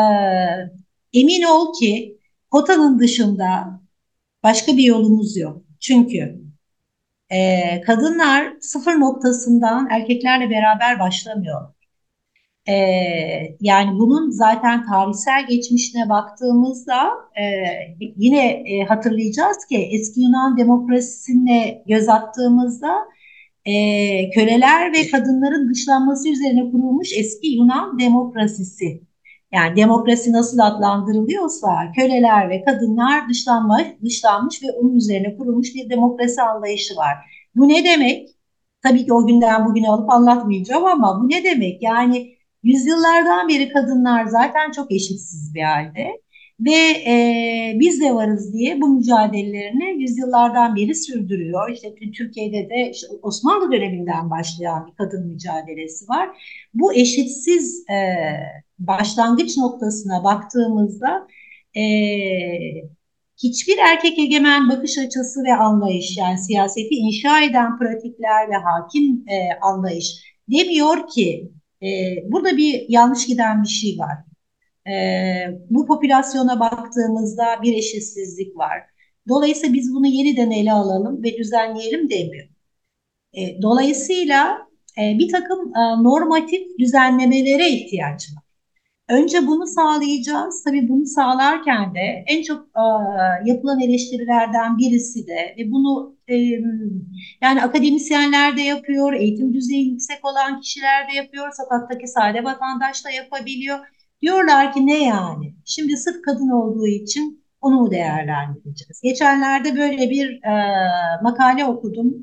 emin ol ki kotanın dışında başka bir yolumuz yok. Çünkü e, kadınlar sıfır noktasından erkeklerle beraber başlamıyor. E, yani bunun zaten tarihsel geçmişine baktığımızda e, yine e, hatırlayacağız ki eski Yunan demokrasisine göz attığımızda e, köleler ve kadınların dışlanması üzerine kurulmuş eski Yunan demokrasisi. Yani demokrasi nasıl adlandırılıyorsa köleler ve kadınlar dışlanmış, dışlanmış ve onun üzerine kurulmuş bir demokrasi anlayışı var. Bu ne demek? Tabii ki o günden bugüne alıp anlatmayacağım ama bu ne demek? Yani Yüzyıllardan beri kadınlar zaten çok eşitsiz bir halde ve e, biz de varız diye bu mücadelelerini yüzyıllardan beri sürdürüyor. İşte Türkiye'de de işte Osmanlı döneminden başlayan bir kadın mücadelesi var. Bu eşitsiz e, başlangıç noktasına baktığımızda e, hiçbir erkek egemen bakış açısı ve anlayış yani siyaseti inşa eden pratikler ve hakim e, anlayış demiyor ki e, burada bir yanlış giden bir şey var. E, bu popülasyona baktığımızda bir eşitsizlik var. Dolayısıyla biz bunu yeniden ele alalım ve düzenleyelim demiyor. E, dolayısıyla e, bir takım e, normatif düzenlemelere ihtiyaç var. Önce bunu sağlayacağız. Tabii bunu sağlarken de en çok e, yapılan eleştirilerden birisi de ve bunu e, yani akademisyenler de yapıyor, eğitim düzeyi yüksek olan kişiler de yapıyor, sokaktaki sade vatandaş da yapabiliyor. Diyorlar ki ne yani? Şimdi sırf kadın olduğu için onu mu değerlendireceğiz? Geçenlerde böyle bir e, makale okudum.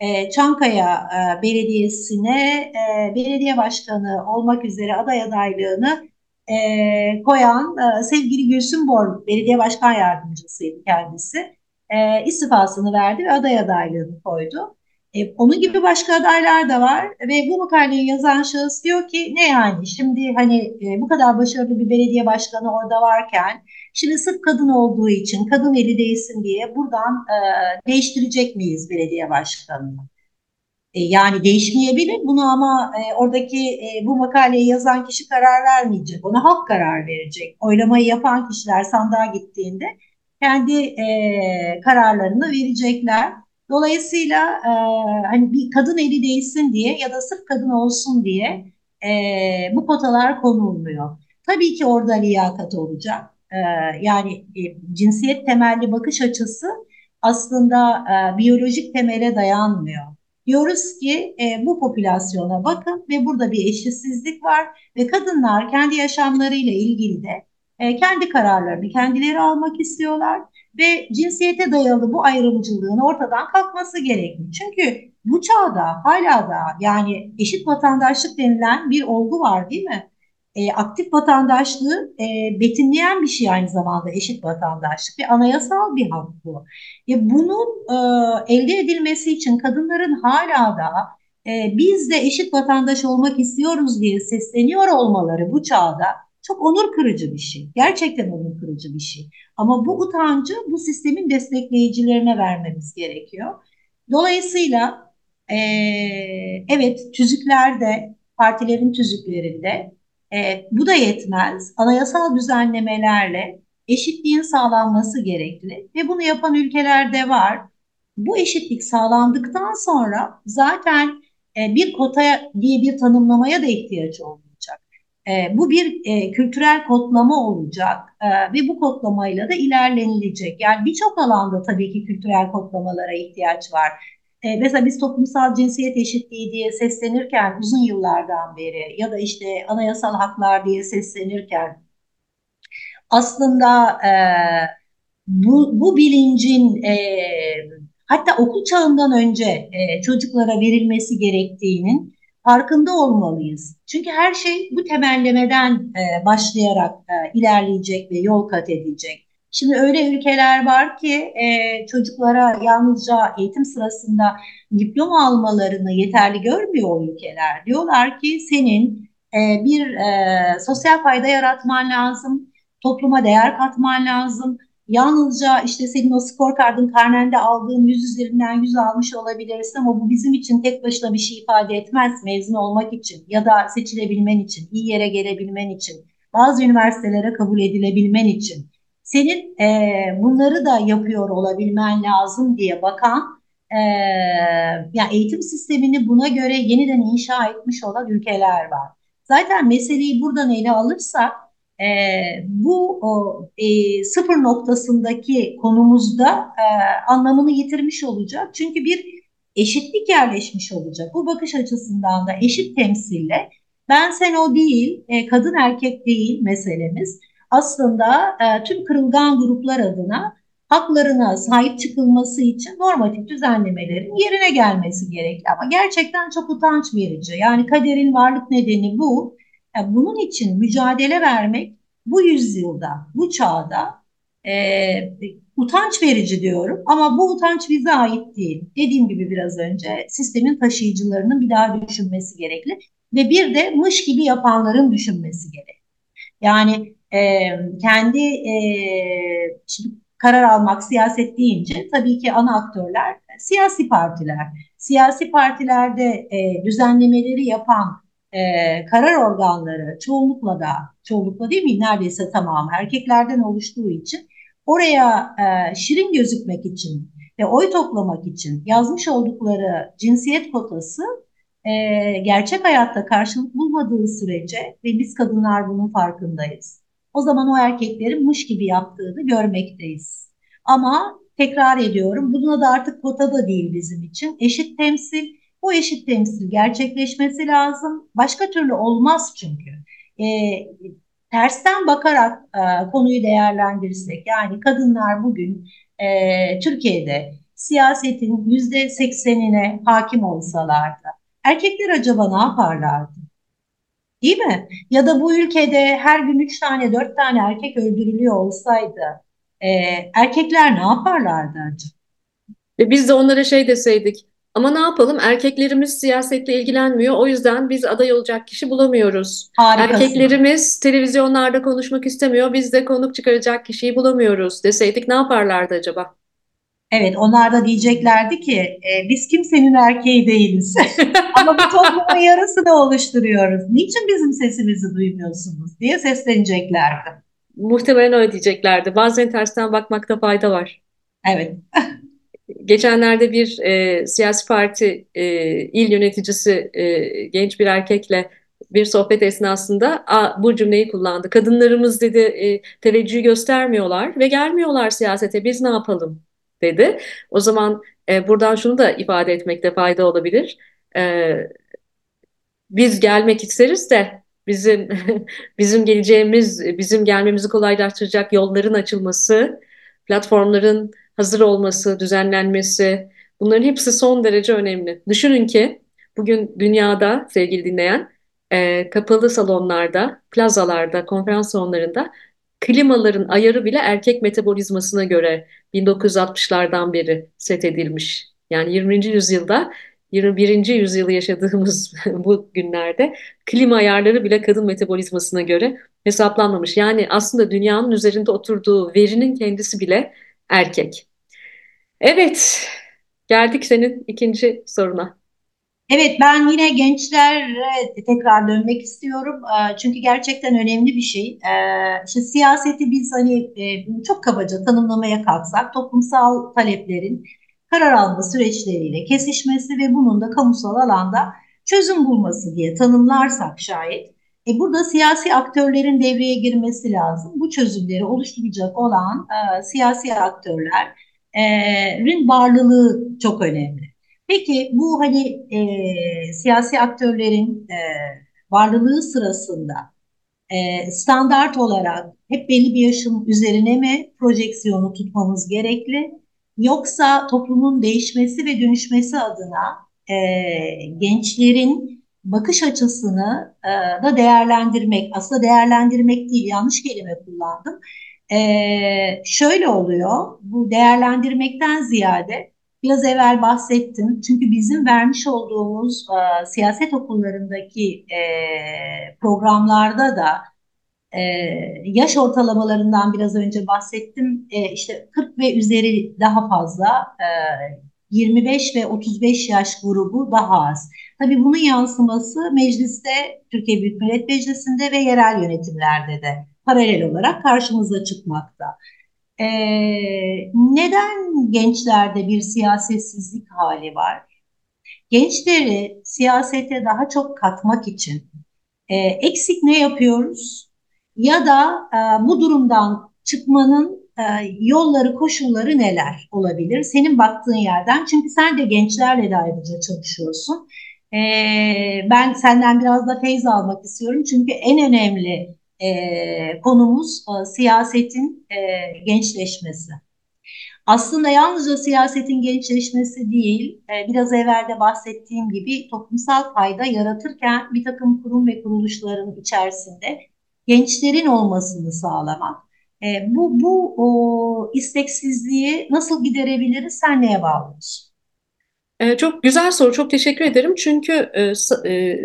E, Çankaya Belediyesi'ne belediye başkanı olmak üzere aday adaylığını e, koyan e, sevgili Gülsüm Bor, belediye başkan yardımcısıydı kendisi. E, istifasını verdi ve aday adaylığını koydu. E, onun gibi başka adaylar da var ve bu makaleyi yazan şahıs diyor ki ne yani şimdi hani e, bu kadar başarılı bir belediye başkanı orada varken şimdi sırf kadın olduğu için kadın eli değilsin diye buradan e, değiştirecek miyiz belediye başkanını? E, yani değişmeyebilir bunu ama e, oradaki e, bu makaleyi yazan kişi karar vermeyecek. Ona halk karar verecek. Oylamayı yapan kişiler sandığa gittiğinde kendi e, kararlarını verecekler. Dolayısıyla e, hani bir kadın eli değilsin diye ya da sırf kadın olsun diye e, bu kotalar konulmuyor. Tabii ki orada liyakat olacak. E, yani e, cinsiyet temelli bakış açısı aslında e, biyolojik temele dayanmıyor. Diyoruz ki e, bu popülasyona bakın ve burada bir eşitsizlik var ve kadınlar kendi yaşamlarıyla ilgili de e, kendi kararlarını kendileri almak istiyorlar ve cinsiyete dayalı bu ayrımcılığın ortadan kalkması gerekli. Çünkü bu çağda hala da yani eşit vatandaşlık denilen bir olgu var değil mi? E, aktif vatandaşlığı e, betimleyen bir şey aynı zamanda eşit vatandaşlık ve anayasal bir hak bu. E, bunun e, elde edilmesi için kadınların hala da e, biz de eşit vatandaş olmak istiyoruz diye sesleniyor olmaları bu çağda çok onur kırıcı bir şey. Gerçekten onur kırıcı bir şey. Ama bu utancı bu sistemin destekleyicilerine vermemiz gerekiyor. Dolayısıyla e, evet tüzüklerde, partilerin tüzüklerinde e, bu da yetmez. Anayasal düzenlemelerle eşitliğin sağlanması gerekli ve bunu yapan ülkelerde var. Bu eşitlik sağlandıktan sonra zaten e, bir kota diye bir tanımlamaya da ihtiyaç olmayacak. E, bu bir e, kültürel kodlama olacak e, ve bu kodlamayla da ilerlenilecek. Yani birçok alanda tabii ki kültürel kodlamalara ihtiyaç var. E, mesela biz toplumsal cinsiyet eşitliği diye seslenirken uzun yıllardan beri ya da işte anayasal haklar diye seslenirken aslında e, bu, bu bilincin e, hatta okul çağından önce e, çocuklara verilmesi gerektiğinin farkında olmalıyız. Çünkü her şey bu temellemeden e, başlayarak e, ilerleyecek ve yol kat edecek. Şimdi öyle ülkeler var ki e, çocuklara yalnızca eğitim sırasında diploma almalarını yeterli görmüyor o ülkeler. Diyorlar ki senin e, bir e, sosyal fayda yaratman lazım, topluma değer katman lazım. Yalnızca işte senin o scorecard'ın karnende aldığın 100 üzerinden 100 almış olabilirsin ama bu bizim için tek başına bir şey ifade etmez mezun olmak için ya da seçilebilmen için, iyi yere gelebilmen için, bazı üniversitelere kabul edilebilmen için senin e, bunları da yapıyor olabilmen lazım diye bakan e, yani eğitim sistemini buna göre yeniden inşa etmiş olan ülkeler var. Zaten meseleyi buradan ele alırsak e, bu o, e, sıfır noktasındaki konumuzda e, anlamını yitirmiş olacak. Çünkü bir eşitlik yerleşmiş olacak. Bu bakış açısından da eşit temsille ben sen o değil, e, kadın erkek değil meselemiz aslında e, tüm kırılgan gruplar adına haklarına sahip çıkılması için normatif düzenlemelerin yerine gelmesi gerekli. Ama gerçekten çok utanç verici. Yani kaderin varlık nedeni bu. Yani bunun için mücadele vermek bu yüzyılda, bu çağda e, utanç verici diyorum. Ama bu utanç bize ait değil. Dediğim gibi biraz önce sistemin taşıyıcılarının bir daha düşünmesi gerekli. Ve bir de mış gibi yapanların düşünmesi gerekli. Yani e, kendi e, şimdi karar almak siyaset deyince tabii ki ana aktörler siyasi partiler. Siyasi partilerde e, düzenlemeleri yapan e, karar organları çoğunlukla da çoğunlukla değil mi? Neredeyse tamam erkeklerden oluştuğu için oraya e, şirin gözükmek için ve oy toplamak için yazmış oldukları cinsiyet kotası e, gerçek hayatta karşılık bulmadığı sürece ve biz kadınlar bunun farkındayız o zaman o erkeklerin mış gibi yaptığını görmekteyiz. Ama tekrar ediyorum buna da artık kota da değil bizim için. Eşit temsil, bu eşit temsil gerçekleşmesi lazım. Başka türlü olmaz çünkü. E, tersten bakarak e, konuyu değerlendirirsek, yani kadınlar bugün e, Türkiye'de siyasetin yüzde seksenine hakim olsalardı, erkekler acaba ne yaparlardı? Değil mi? Ya da bu ülkede her gün üç tane, dört tane erkek öldürülüyor olsaydı, e, erkekler ne yaparlardı acaba? Ve biz de onlara şey deseydik, ama ne yapalım erkeklerimiz siyasetle ilgilenmiyor o yüzden biz aday olacak kişi bulamıyoruz. Harikasın. Erkeklerimiz televizyonlarda konuşmak istemiyor biz de konuk çıkaracak kişiyi bulamıyoruz deseydik ne yaparlardı acaba? Evet, onlar da diyeceklerdi ki e, biz kimsenin erkeği değiliz. Ama bu toplumun yarısını oluşturuyoruz. Niçin bizim sesimizi duymuyorsunuz diye sesleneceklerdi. Muhtemelen öyle diyeceklerdi. Bazen tersten bakmakta fayda var. Evet. Geçenlerde bir e, siyasi parti e, il yöneticisi e, genç bir erkekle bir sohbet esnasında a, bu cümleyi kullandı. Kadınlarımız dedi e, teveccüh göstermiyorlar ve gelmiyorlar siyasete biz ne yapalım dedi. O zaman e, buradan şunu da ifade etmekte fayda olabilir. E, biz gelmek isteriz de bizim bizim geleceğimiz, bizim gelmemizi kolaylaştıracak yolların açılması, platformların hazır olması, düzenlenmesi bunların hepsi son derece önemli. Düşünün ki bugün dünyada sevgili dinleyen e, kapalı salonlarda, plazalarda, konferans salonlarında klimaların ayarı bile erkek metabolizmasına göre 1960'lardan beri set edilmiş. Yani 20. yüzyılda 21. yüzyılı yaşadığımız bu günlerde klima ayarları bile kadın metabolizmasına göre hesaplanmamış. Yani aslında dünyanın üzerinde oturduğu verinin kendisi bile erkek. Evet, geldik senin ikinci soruna. Evet, ben yine gençlere tekrar dönmek istiyorum. Ee, çünkü gerçekten önemli bir şey. Ee, işte siyaseti biz hani e, çok kabaca tanımlamaya kalksak toplumsal taleplerin karar alma süreçleriyle kesişmesi ve bunun da kamusal alanda çözüm bulması diye tanımlarsak şayet e burada siyasi aktörlerin devreye girmesi lazım. Bu çözümleri oluşturacak olan e, siyasi aktörlerin varlığı çok önemli. Peki bu hani e, siyasi aktörlerin e, varlığı sırasında e, standart olarak hep belli bir yaşın üzerine mi projeksiyonu tutmamız gerekli? Yoksa toplumun değişmesi ve dönüşmesi adına e, gençlerin bakış açısını e, da değerlendirmek, aslında değerlendirmek değil yanlış kelime kullandım. E, şöyle oluyor, bu değerlendirmekten ziyade biraz evvel bahsettim. Çünkü bizim vermiş olduğumuz e, siyaset okullarındaki e, programlarda da e, yaş ortalamalarından biraz önce bahsettim. E, işte 40 ve üzeri daha fazla, e, 25 ve 35 yaş grubu daha az. Tabii bunun yansıması mecliste, Türkiye Büyük Millet Meclisi'nde ve yerel yönetimlerde de paralel olarak karşımıza çıkmakta. Ee, neden gençlerde bir siyasetsizlik hali var? Gençleri siyasete daha çok katmak için e, eksik ne yapıyoruz? Ya da e, bu durumdan çıkmanın e, yolları, koşulları neler olabilir? Senin baktığın yerden. Çünkü sen de gençlerle de ayrıca çalışıyorsun. E, ben senden biraz da feyz almak istiyorum. Çünkü en önemli e, konumuz e, siyasetin e, gençleşmesi. Aslında yalnızca siyasetin gençleşmesi değil, e, biraz evvel de bahsettiğim gibi toplumsal fayda yaratırken bir takım kurum ve kuruluşların içerisinde gençlerin olmasını sağlamak. E, bu bu o, isteksizliği nasıl giderebiliriz? Sen neye Ee, çok güzel soru, çok teşekkür ederim. Çünkü e, e,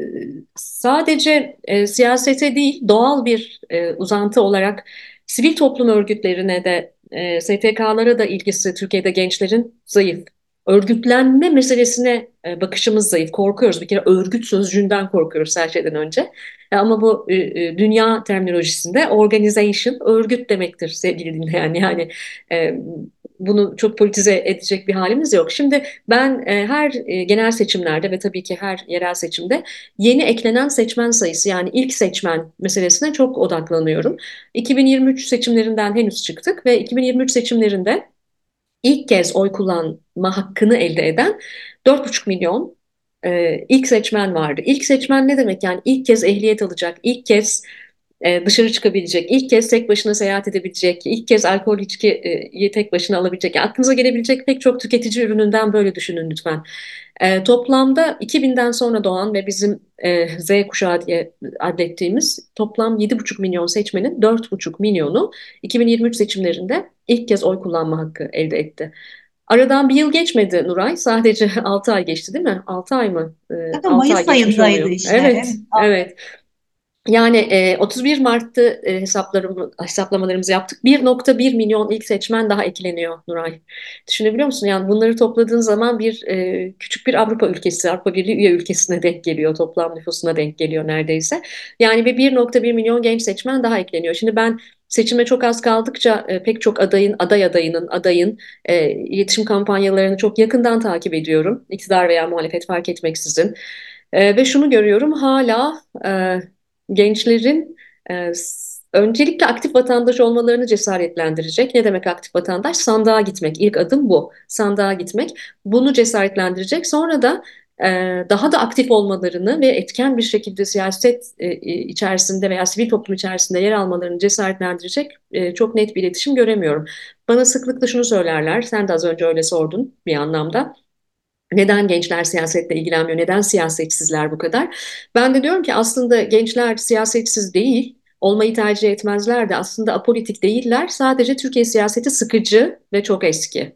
sadece e, siyasete değil, doğal bir uzantı olarak sivil toplum örgütlerine de, STK'lara da ilgisi Türkiye'de gençlerin zayıf. Örgütlenme meselesine bakışımız zayıf, korkuyoruz. Bir kere örgüt sözcüğünden korkuyoruz her şeyden önce. Ama bu dünya terminolojisinde organization, örgüt demektir sevgili dinleyen. Yani bunu çok politize edecek bir halimiz yok. Şimdi ben e, her e, genel seçimlerde ve tabii ki her yerel seçimde yeni eklenen seçmen sayısı yani ilk seçmen meselesine çok odaklanıyorum. 2023 seçimlerinden henüz çıktık ve 2023 seçimlerinde ilk kez oy kullanma hakkını elde eden 4,5 milyon e, ilk seçmen vardı. İlk seçmen ne demek? Yani ilk kez ehliyet alacak, ilk kez e, dışarı çıkabilecek, ilk kez tek başına seyahat edebilecek, ilk kez alkol içkiyi tek başına alabilecek. Yani aklınıza gelebilecek pek çok tüketici ürününden böyle düşünün lütfen. E, toplamda 2000'den sonra doğan ve bizim e, Z kuşağı diye adettiğimiz toplam 7,5 milyon seçmenin 4,5 milyonu 2023 seçimlerinde ilk kez oy kullanma hakkı elde etti. Aradan bir yıl geçmedi Nuray. Sadece 6 ay geçti değil mi? 6 ay mı? E, 6 ay geçmiş oluyor. Işte. Evet, evet. evet. Yani e, 31 Mart'ta e, hesaplamalarımızı yaptık. 1.1 milyon ilk seçmen daha ekleniyor Nuray. Düşünebiliyor musun? Yani bunları topladığın zaman bir e, küçük bir Avrupa ülkesi, Avrupa Birliği üye ülkesine denk geliyor. Toplam nüfusuna denk geliyor neredeyse. Yani bir 1.1 milyon genç seçmen daha ekleniyor. Şimdi ben seçime çok az kaldıkça e, pek çok adayın, aday adayının, adayın e, iletişim kampanyalarını çok yakından takip ediyorum. İktidar veya muhalefet fark etmeksizin. E, ve şunu görüyorum hala... E, gençlerin e, öncelikle aktif vatandaş olmalarını cesaretlendirecek. Ne demek aktif vatandaş? Sandığa gitmek. İlk adım bu. Sandığa gitmek. Bunu cesaretlendirecek. Sonra da e, daha da aktif olmalarını ve etken bir şekilde siyaset e, içerisinde veya sivil toplum içerisinde yer almalarını cesaretlendirecek e, çok net bir iletişim göremiyorum. Bana sıklıkla şunu söylerler, sen de az önce öyle sordun bir anlamda. Neden gençler siyasetle ilgilenmiyor? Neden siyasetsizler bu kadar? Ben de diyorum ki aslında gençler siyasetsiz değil, olmayı tercih etmezler de aslında apolitik değiller. Sadece Türkiye siyaseti sıkıcı ve çok eski.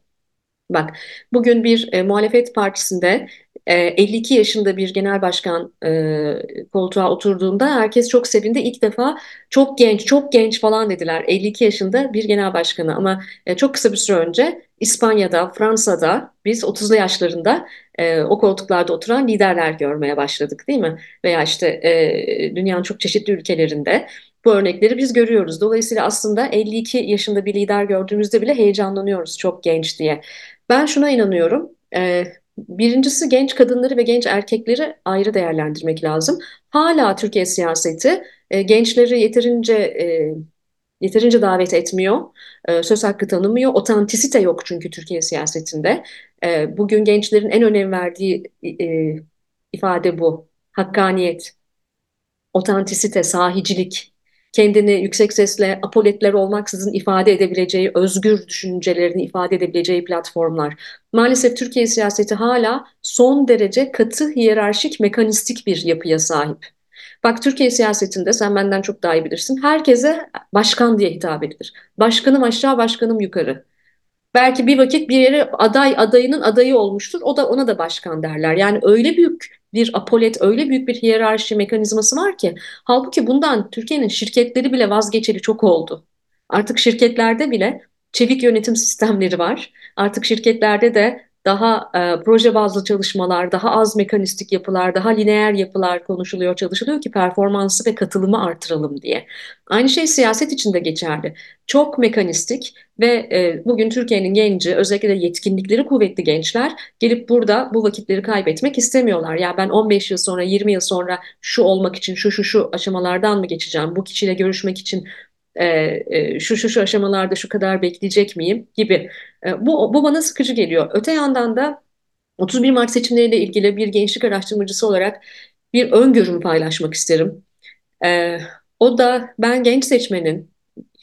Bak bugün bir e, muhalefet partisinde 52 ee, yaşında bir genel başkan e, koltuğa oturduğunda herkes çok sevindi. İlk defa çok genç, çok genç falan dediler. 52 yaşında bir genel başkanı ama e, çok kısa bir süre önce İspanya'da, Fransa'da biz 30'lu yaşlarında e, o koltuklarda oturan liderler görmeye başladık değil mi? Veya işte e, dünyanın çok çeşitli ülkelerinde bu örnekleri biz görüyoruz. Dolayısıyla aslında 52 yaşında bir lider gördüğümüzde bile heyecanlanıyoruz çok genç diye. Ben şuna inanıyorum. E, Birincisi genç kadınları ve genç erkekleri ayrı değerlendirmek lazım. Hala Türkiye siyaseti e, gençleri yeterince e, yeterince davet etmiyor, e, söz hakkı tanımıyor, otantisite yok çünkü Türkiye siyasetinde. E, bugün gençlerin en önem verdiği e, ifade bu, hakkaniyet, otantisite, sahicilik kendini yüksek sesle apoletler olmaksızın ifade edebileceği, özgür düşüncelerini ifade edebileceği platformlar. Maalesef Türkiye siyaseti hala son derece katı hiyerarşik mekanistik bir yapıya sahip. Bak Türkiye siyasetinde sen benden çok daha iyi bilirsin. Herkese başkan diye hitap edilir. Başkanım aşağı, başkanım yukarı. Belki bir vakit bir yere aday adayının adayı olmuştur. O da ona da başkan derler. Yani öyle büyük bir apolet, öyle büyük bir hiyerarşi mekanizması var ki. Halbuki bundan Türkiye'nin şirketleri bile vazgeçeli çok oldu. Artık şirketlerde bile çevik yönetim sistemleri var. Artık şirketlerde de daha e, proje bazlı çalışmalar, daha az mekanistik yapılar, daha lineer yapılar konuşuluyor, çalışılıyor ki performansı ve katılımı artıralım diye. Aynı şey siyaset için de geçerli. Çok mekanistik ve e, bugün Türkiye'nin genci, özellikle de yetkinlikleri kuvvetli gençler gelip burada bu vakitleri kaybetmek istemiyorlar. Ya ben 15 yıl sonra, 20 yıl sonra şu olmak için şu şu şu aşamalardan mı geçeceğim? Bu kişiyle görüşmek için e, e, şu şu şu aşamalarda şu kadar bekleyecek miyim gibi. E, bu, bu bana sıkıcı geliyor. Öte yandan da 31 Mart seçimleriyle ilgili bir gençlik araştırmacısı olarak bir öngörümü paylaşmak isterim. E, o da ben genç seçmenin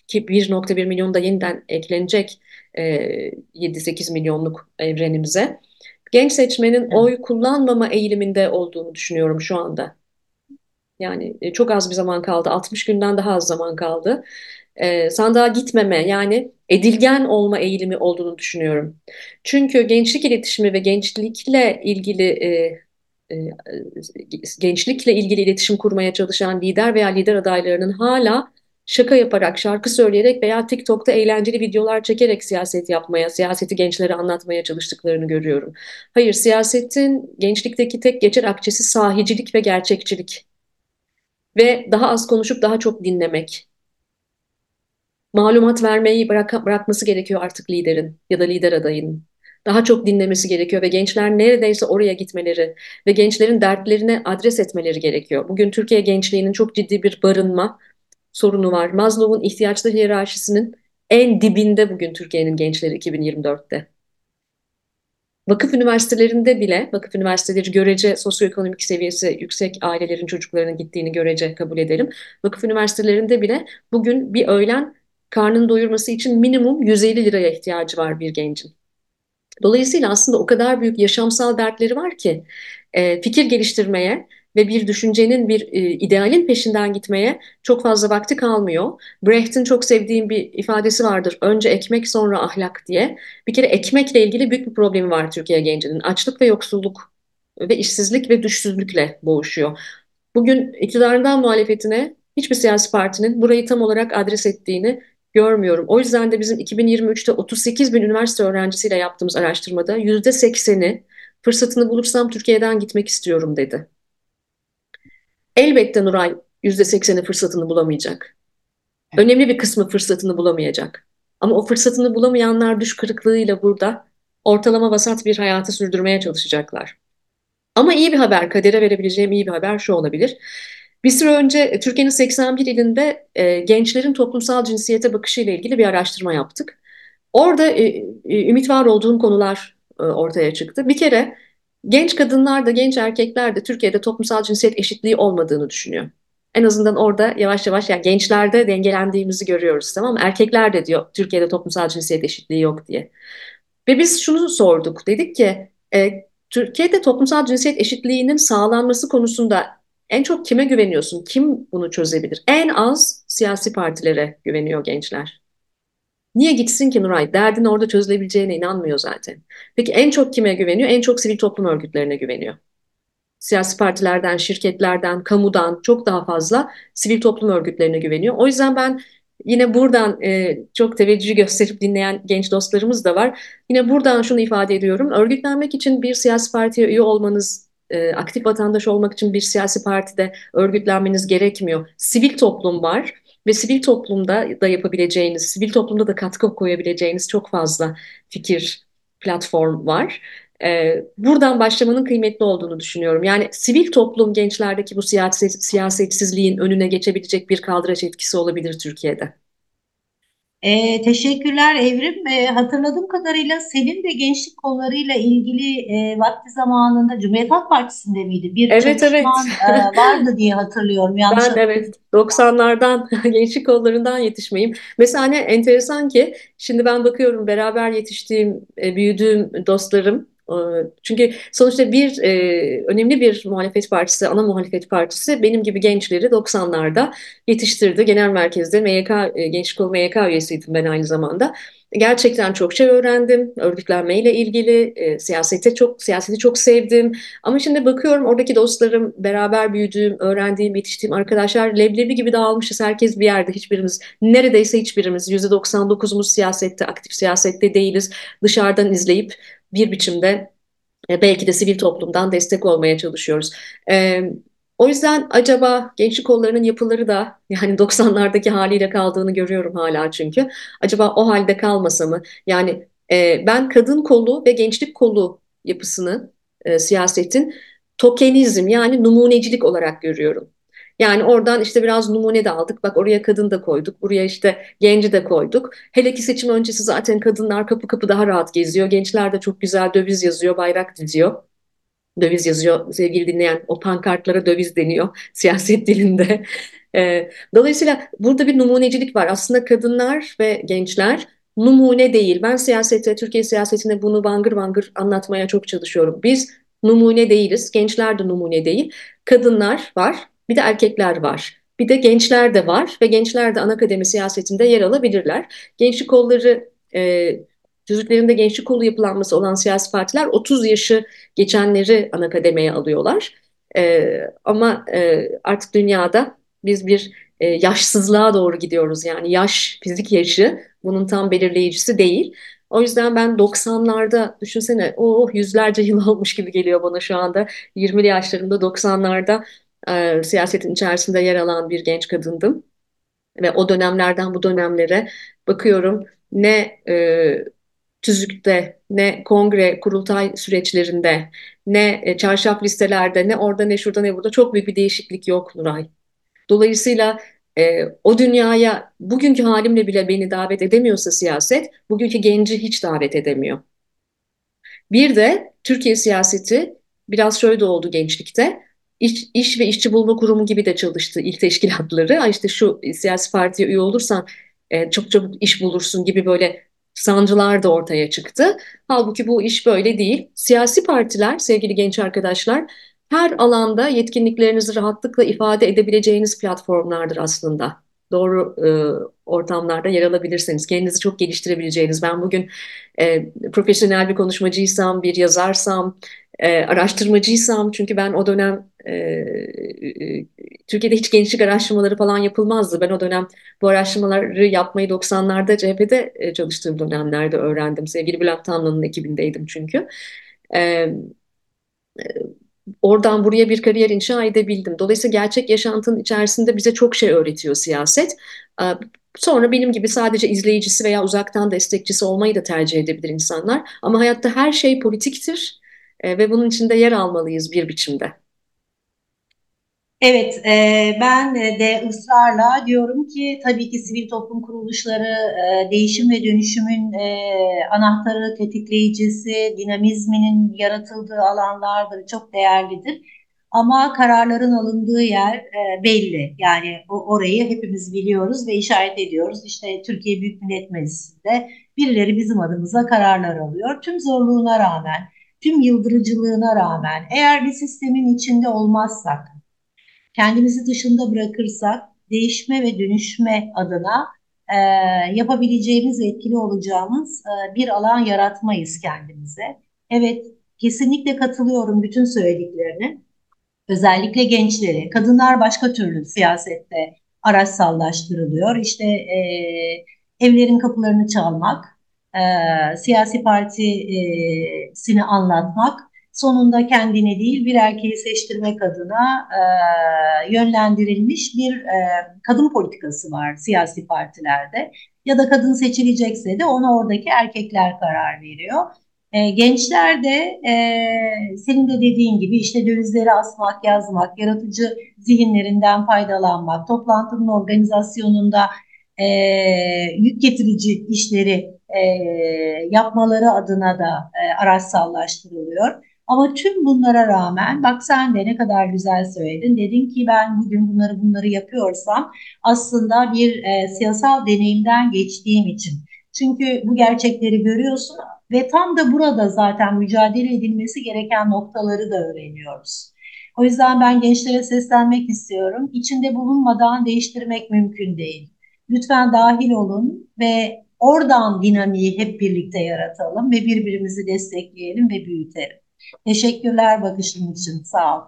ki 1.1 milyon da yeniden eklenecek e, 7-8 milyonluk evrenimize. Genç seçmenin oy kullanmama eğiliminde olduğunu düşünüyorum şu anda. Yani e, çok az bir zaman kaldı. 60 günden daha az zaman kaldı. E, sandığa gitmeme yani edilgen olma eğilimi olduğunu düşünüyorum. Çünkü gençlik iletişimi ve gençlikle ilgili e, e, gençlikle ilgili iletişim kurmaya çalışan lider veya lider adaylarının hala şaka yaparak, şarkı söyleyerek veya TikTok'ta eğlenceli videolar çekerek siyaset yapmaya, siyaseti gençlere anlatmaya çalıştıklarını görüyorum. Hayır, siyasetin gençlikteki tek geçer akçesi sahicilik ve gerçekçilik ve daha az konuşup daha çok dinlemek. Malumat vermeyi bırak, bırakması gerekiyor artık liderin ya da lider adayının. Daha çok dinlemesi gerekiyor ve gençler neredeyse oraya gitmeleri ve gençlerin dertlerine adres etmeleri gerekiyor. Bugün Türkiye gençliğinin çok ciddi bir barınma sorunu var. Maslow'un ihtiyaçları hiyerarşisinin en dibinde bugün Türkiye'nin gençleri 2024'te. Vakıf üniversitelerinde bile, vakıf üniversiteleri görece sosyoekonomik seviyesi yüksek ailelerin çocuklarının gittiğini görece kabul edelim. Vakıf üniversitelerinde bile bugün bir öğlen karnını doyurması için minimum 150 liraya ihtiyacı var bir gencin. Dolayısıyla aslında o kadar büyük yaşamsal dertleri var ki e, fikir geliştirmeye ve bir düşüncenin, bir e, idealin peşinden gitmeye çok fazla vakti kalmıyor. Brecht'in çok sevdiğim bir ifadesi vardır. Önce ekmek sonra ahlak diye. Bir kere ekmekle ilgili büyük bir problemi var Türkiye gencinin. Açlık ve yoksulluk ve işsizlik ve düşsüzlükle boğuşuyor. Bugün iktidarından muhalefetine hiçbir siyasi partinin burayı tam olarak adres ettiğini görmüyorum. O yüzden de bizim 2023'te 38 bin üniversite öğrencisiyle yaptığımız araştırmada %80'i fırsatını bulursam Türkiye'den gitmek istiyorum dedi. Elbette Nuray %80'i fırsatını bulamayacak. Önemli bir kısmı fırsatını bulamayacak. Ama o fırsatını bulamayanlar düş kırıklığıyla burada ortalama vasat bir hayatı sürdürmeye çalışacaklar. Ama iyi bir haber, kadere verebileceğim iyi bir haber şu olabilir. Bir süre önce e, Türkiye'nin 81 ilinde e, gençlerin toplumsal cinsiyete bakışıyla ilgili bir araştırma yaptık. Orada e, e, ümit var olduğum konular e, ortaya çıktı. Bir kere genç kadınlar da genç erkekler de Türkiye'de toplumsal cinsiyet eşitliği olmadığını düşünüyor. En azından orada yavaş yavaş yani gençlerde dengelendiğimizi görüyoruz tamam mı? Erkekler de diyor Türkiye'de toplumsal cinsiyet eşitliği yok diye. Ve biz şunu sorduk. Dedik ki e, Türkiye'de toplumsal cinsiyet eşitliğinin sağlanması konusunda en çok kime güveniyorsun? Kim bunu çözebilir? En az siyasi partilere güveniyor gençler. Niye gitsin ki Nuray? Derdin orada çözülebileceğine inanmıyor zaten. Peki en çok kime güveniyor? En çok sivil toplum örgütlerine güveniyor. Siyasi partilerden, şirketlerden, kamudan çok daha fazla sivil toplum örgütlerine güveniyor. O yüzden ben yine buradan e, çok teveccüh gösterip dinleyen genç dostlarımız da var. Yine buradan şunu ifade ediyorum. Örgütlenmek için bir siyasi partiye üye olmanız e, aktif vatandaş olmak için bir siyasi partide örgütlenmeniz gerekmiyor. Sivil toplum var ve sivil toplumda da yapabileceğiniz, sivil toplumda da katkı koyabileceğiniz çok fazla fikir platform var. E, buradan başlamanın kıymetli olduğunu düşünüyorum. Yani sivil toplum gençlerdeki bu siyaset, siyasetsizliğin önüne geçebilecek bir kaldıraç etkisi olabilir Türkiye'de. E, teşekkürler Evrim. E, hatırladığım kadarıyla senin de gençlik kollarıyla ilgili e, vakti zamanında Cumhuriyet Halk Partisi'nde miydi? Bir evet, çalışman evet. e, vardı diye hatırlıyorum. Yanlış ben evet 90'lardan gençlik kollarından yetişmeyim. Mesela hani enteresan ki şimdi ben bakıyorum beraber yetiştiğim, e, büyüdüğüm dostlarım çünkü sonuçta bir e, önemli bir muhalefet partisi, ana muhalefet partisi benim gibi gençleri 90'larda yetiştirdi. Genel merkezde MYK, e, Gençlik Kolu MYK üyesiydim ben aynı zamanda. Gerçekten çok şey öğrendim. Örgütlenmeyle ilgili, e, siyasete çok siyaseti çok sevdim. Ama şimdi bakıyorum oradaki dostlarım, beraber büyüdüğüm, öğrendiğim, yetiştiğim arkadaşlar leblebi gibi dağılmışız. Herkes bir yerde, hiçbirimiz, neredeyse hiçbirimiz %99'umuz siyasette, aktif siyasette değiliz. Dışarıdan izleyip bir biçimde e, belki de sivil toplumdan destek olmaya çalışıyoruz. E, o yüzden acaba gençlik kollarının yapıları da yani 90'lardaki haliyle kaldığını görüyorum hala çünkü. Acaba o halde kalmasa mı? Yani e, ben kadın kolu ve gençlik kolu yapısını siyasetin tokenizm yani numunecilik olarak görüyorum. Yani oradan işte biraz numune de aldık. Bak oraya kadın da koyduk. Buraya işte genci de koyduk. Hele ki seçim öncesi zaten kadınlar kapı kapı daha rahat geziyor. Gençler de çok güzel döviz yazıyor, bayrak diziyor. Döviz yazıyor sevgili dinleyen. O pankartlara döviz deniyor siyaset dilinde. Ee, dolayısıyla burada bir numunecilik var. Aslında kadınlar ve gençler numune değil. Ben siyasete, Türkiye siyasetine bunu bangır bangır anlatmaya çok çalışıyorum. Biz numune değiliz. Gençler de numune değil. Kadınlar var bir de erkekler var. Bir de gençler de var ve gençler de ana akademi siyasetinde yer alabilirler. Gençlik kolları e, tüzüklerinde gençlik kolu yapılanması olan siyasi partiler 30 yaşı geçenleri ana akademiye alıyorlar. E, ama e, artık dünyada biz bir e, yaşsızlığa doğru gidiyoruz. Yani yaş, fizik yaşı bunun tam belirleyicisi değil. O yüzden ben 90'larda düşünsene oh yüzlerce yıl olmuş gibi geliyor bana şu anda. 20'li yaşlarımda 90'larda e, siyasetin içerisinde yer alan bir genç kadındım. Ve o dönemlerden bu dönemlere bakıyorum ne e, tüzükte, ne kongre, kurultay süreçlerinde, ne e, çarşaf listelerde, ne orada ne şurada ne burada çok büyük bir değişiklik yok Nuray. Dolayısıyla e, o dünyaya bugünkü halimle bile beni davet edemiyorsa siyaset, bugünkü genci hiç davet edemiyor. Bir de Türkiye siyaseti biraz şöyle oldu gençlikte. İş, iş ve işçi bulma kurumu gibi de çalıştı il teşkilatları. İşte şu siyasi partiye üye olursan e, çok çabuk iş bulursun gibi böyle sancılar da ortaya çıktı. Halbuki bu iş böyle değil. Siyasi partiler sevgili genç arkadaşlar her alanda yetkinliklerinizi rahatlıkla ifade edebileceğiniz platformlardır aslında. Doğru e, ortamlarda yer alabilirseniz, kendinizi çok geliştirebileceğiniz. Ben bugün e, profesyonel bir konuşmacıysam, bir yazarsam, e, araştırmacıysam çünkü ben o dönem Türkiye'de hiç gençlik araştırmaları falan yapılmazdı. Ben o dönem bu araştırmaları yapmayı 90'larda CHP'de e, çalıştığım dönemlerde öğrendim. Sevgili Bülent Tanrı'nın ekibindeydim çünkü. E, oradan buraya bir kariyer inşa edebildim. Dolayısıyla gerçek yaşantının içerisinde bize çok şey öğretiyor siyaset. Sonra benim gibi sadece izleyicisi veya uzaktan destekçisi olmayı da tercih edebilir insanlar. Ama hayatta her şey politiktir ve bunun içinde yer almalıyız bir biçimde. Evet, e, ben de ısrarla diyorum ki tabii ki sivil toplum kuruluşları e, değişim ve dönüşümün e, anahtarı, tetikleyicisi, dinamizminin yaratıldığı alanlardır, çok değerlidir. Ama kararların alındığı yer e, belli. Yani o, orayı hepimiz biliyoruz ve işaret ediyoruz. İşte Türkiye Büyük Millet Meclisi'nde birileri bizim adımıza kararlar alıyor. Tüm zorluğuna rağmen, tüm yıldırıcılığına rağmen eğer bir sistemin içinde olmazsak, kendimizi dışında bırakırsak değişme ve dönüşme adına e, yapabileceğimiz etkili olacağımız e, bir alan yaratmayız kendimize. Evet, kesinlikle katılıyorum bütün söylediklerine. Özellikle gençleri, kadınlar başka türlü siyasette araç sallaştırılıyor. İşte e, evlerin kapılarını çalmak, e, siyasi partisini anlatmak sonunda kendini değil bir erkeği seçtirmek adına e, yönlendirilmiş bir e, kadın politikası var siyasi partilerde. Ya da kadın seçilecekse de ona oradaki erkekler karar veriyor. E, gençler de e, senin de dediğin gibi işte dövizleri asmak, yazmak, yaratıcı zihinlerinden faydalanmak, toplantının organizasyonunda e, yük getirici işleri e, yapmaları adına da e, araçsallaştırılıyor. Ama tüm bunlara rağmen bak sen de ne kadar güzel söyledin. Dedin ki ben bugün bunları bunları yapıyorsam aslında bir e, siyasal deneyimden geçtiğim için. Çünkü bu gerçekleri görüyorsun ve tam da burada zaten mücadele edilmesi gereken noktaları da öğreniyoruz. O yüzden ben gençlere seslenmek istiyorum. İçinde bulunmadan değiştirmek mümkün değil. Lütfen dahil olun ve oradan dinamiği hep birlikte yaratalım ve birbirimizi destekleyelim ve büyütelim. Teşekkürler bakışın için. Sağ ol.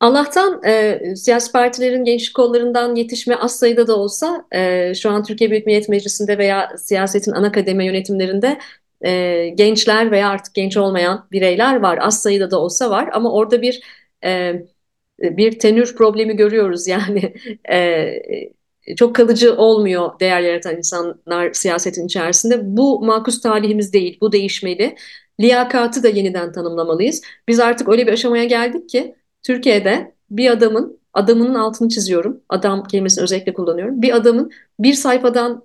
Allah'tan e, siyasi partilerin gençlik kollarından yetişme az sayıda da olsa e, şu an Türkiye Büyük Millet Meclisi'nde veya siyasetin ana kademe yönetimlerinde e, gençler veya artık genç olmayan bireyler var. Az sayıda da olsa var ama orada bir e, bir tenür problemi görüyoruz yani e, çok kalıcı olmuyor değer yaratan insanlar siyasetin içerisinde. Bu makus talihimiz değil, bu değişmeli. Liyakatı da yeniden tanımlamalıyız. Biz artık öyle bir aşamaya geldik ki Türkiye'de bir adamın, adamının altını çiziyorum, adam kelimesini özellikle kullanıyorum. Bir adamın bir sayfadan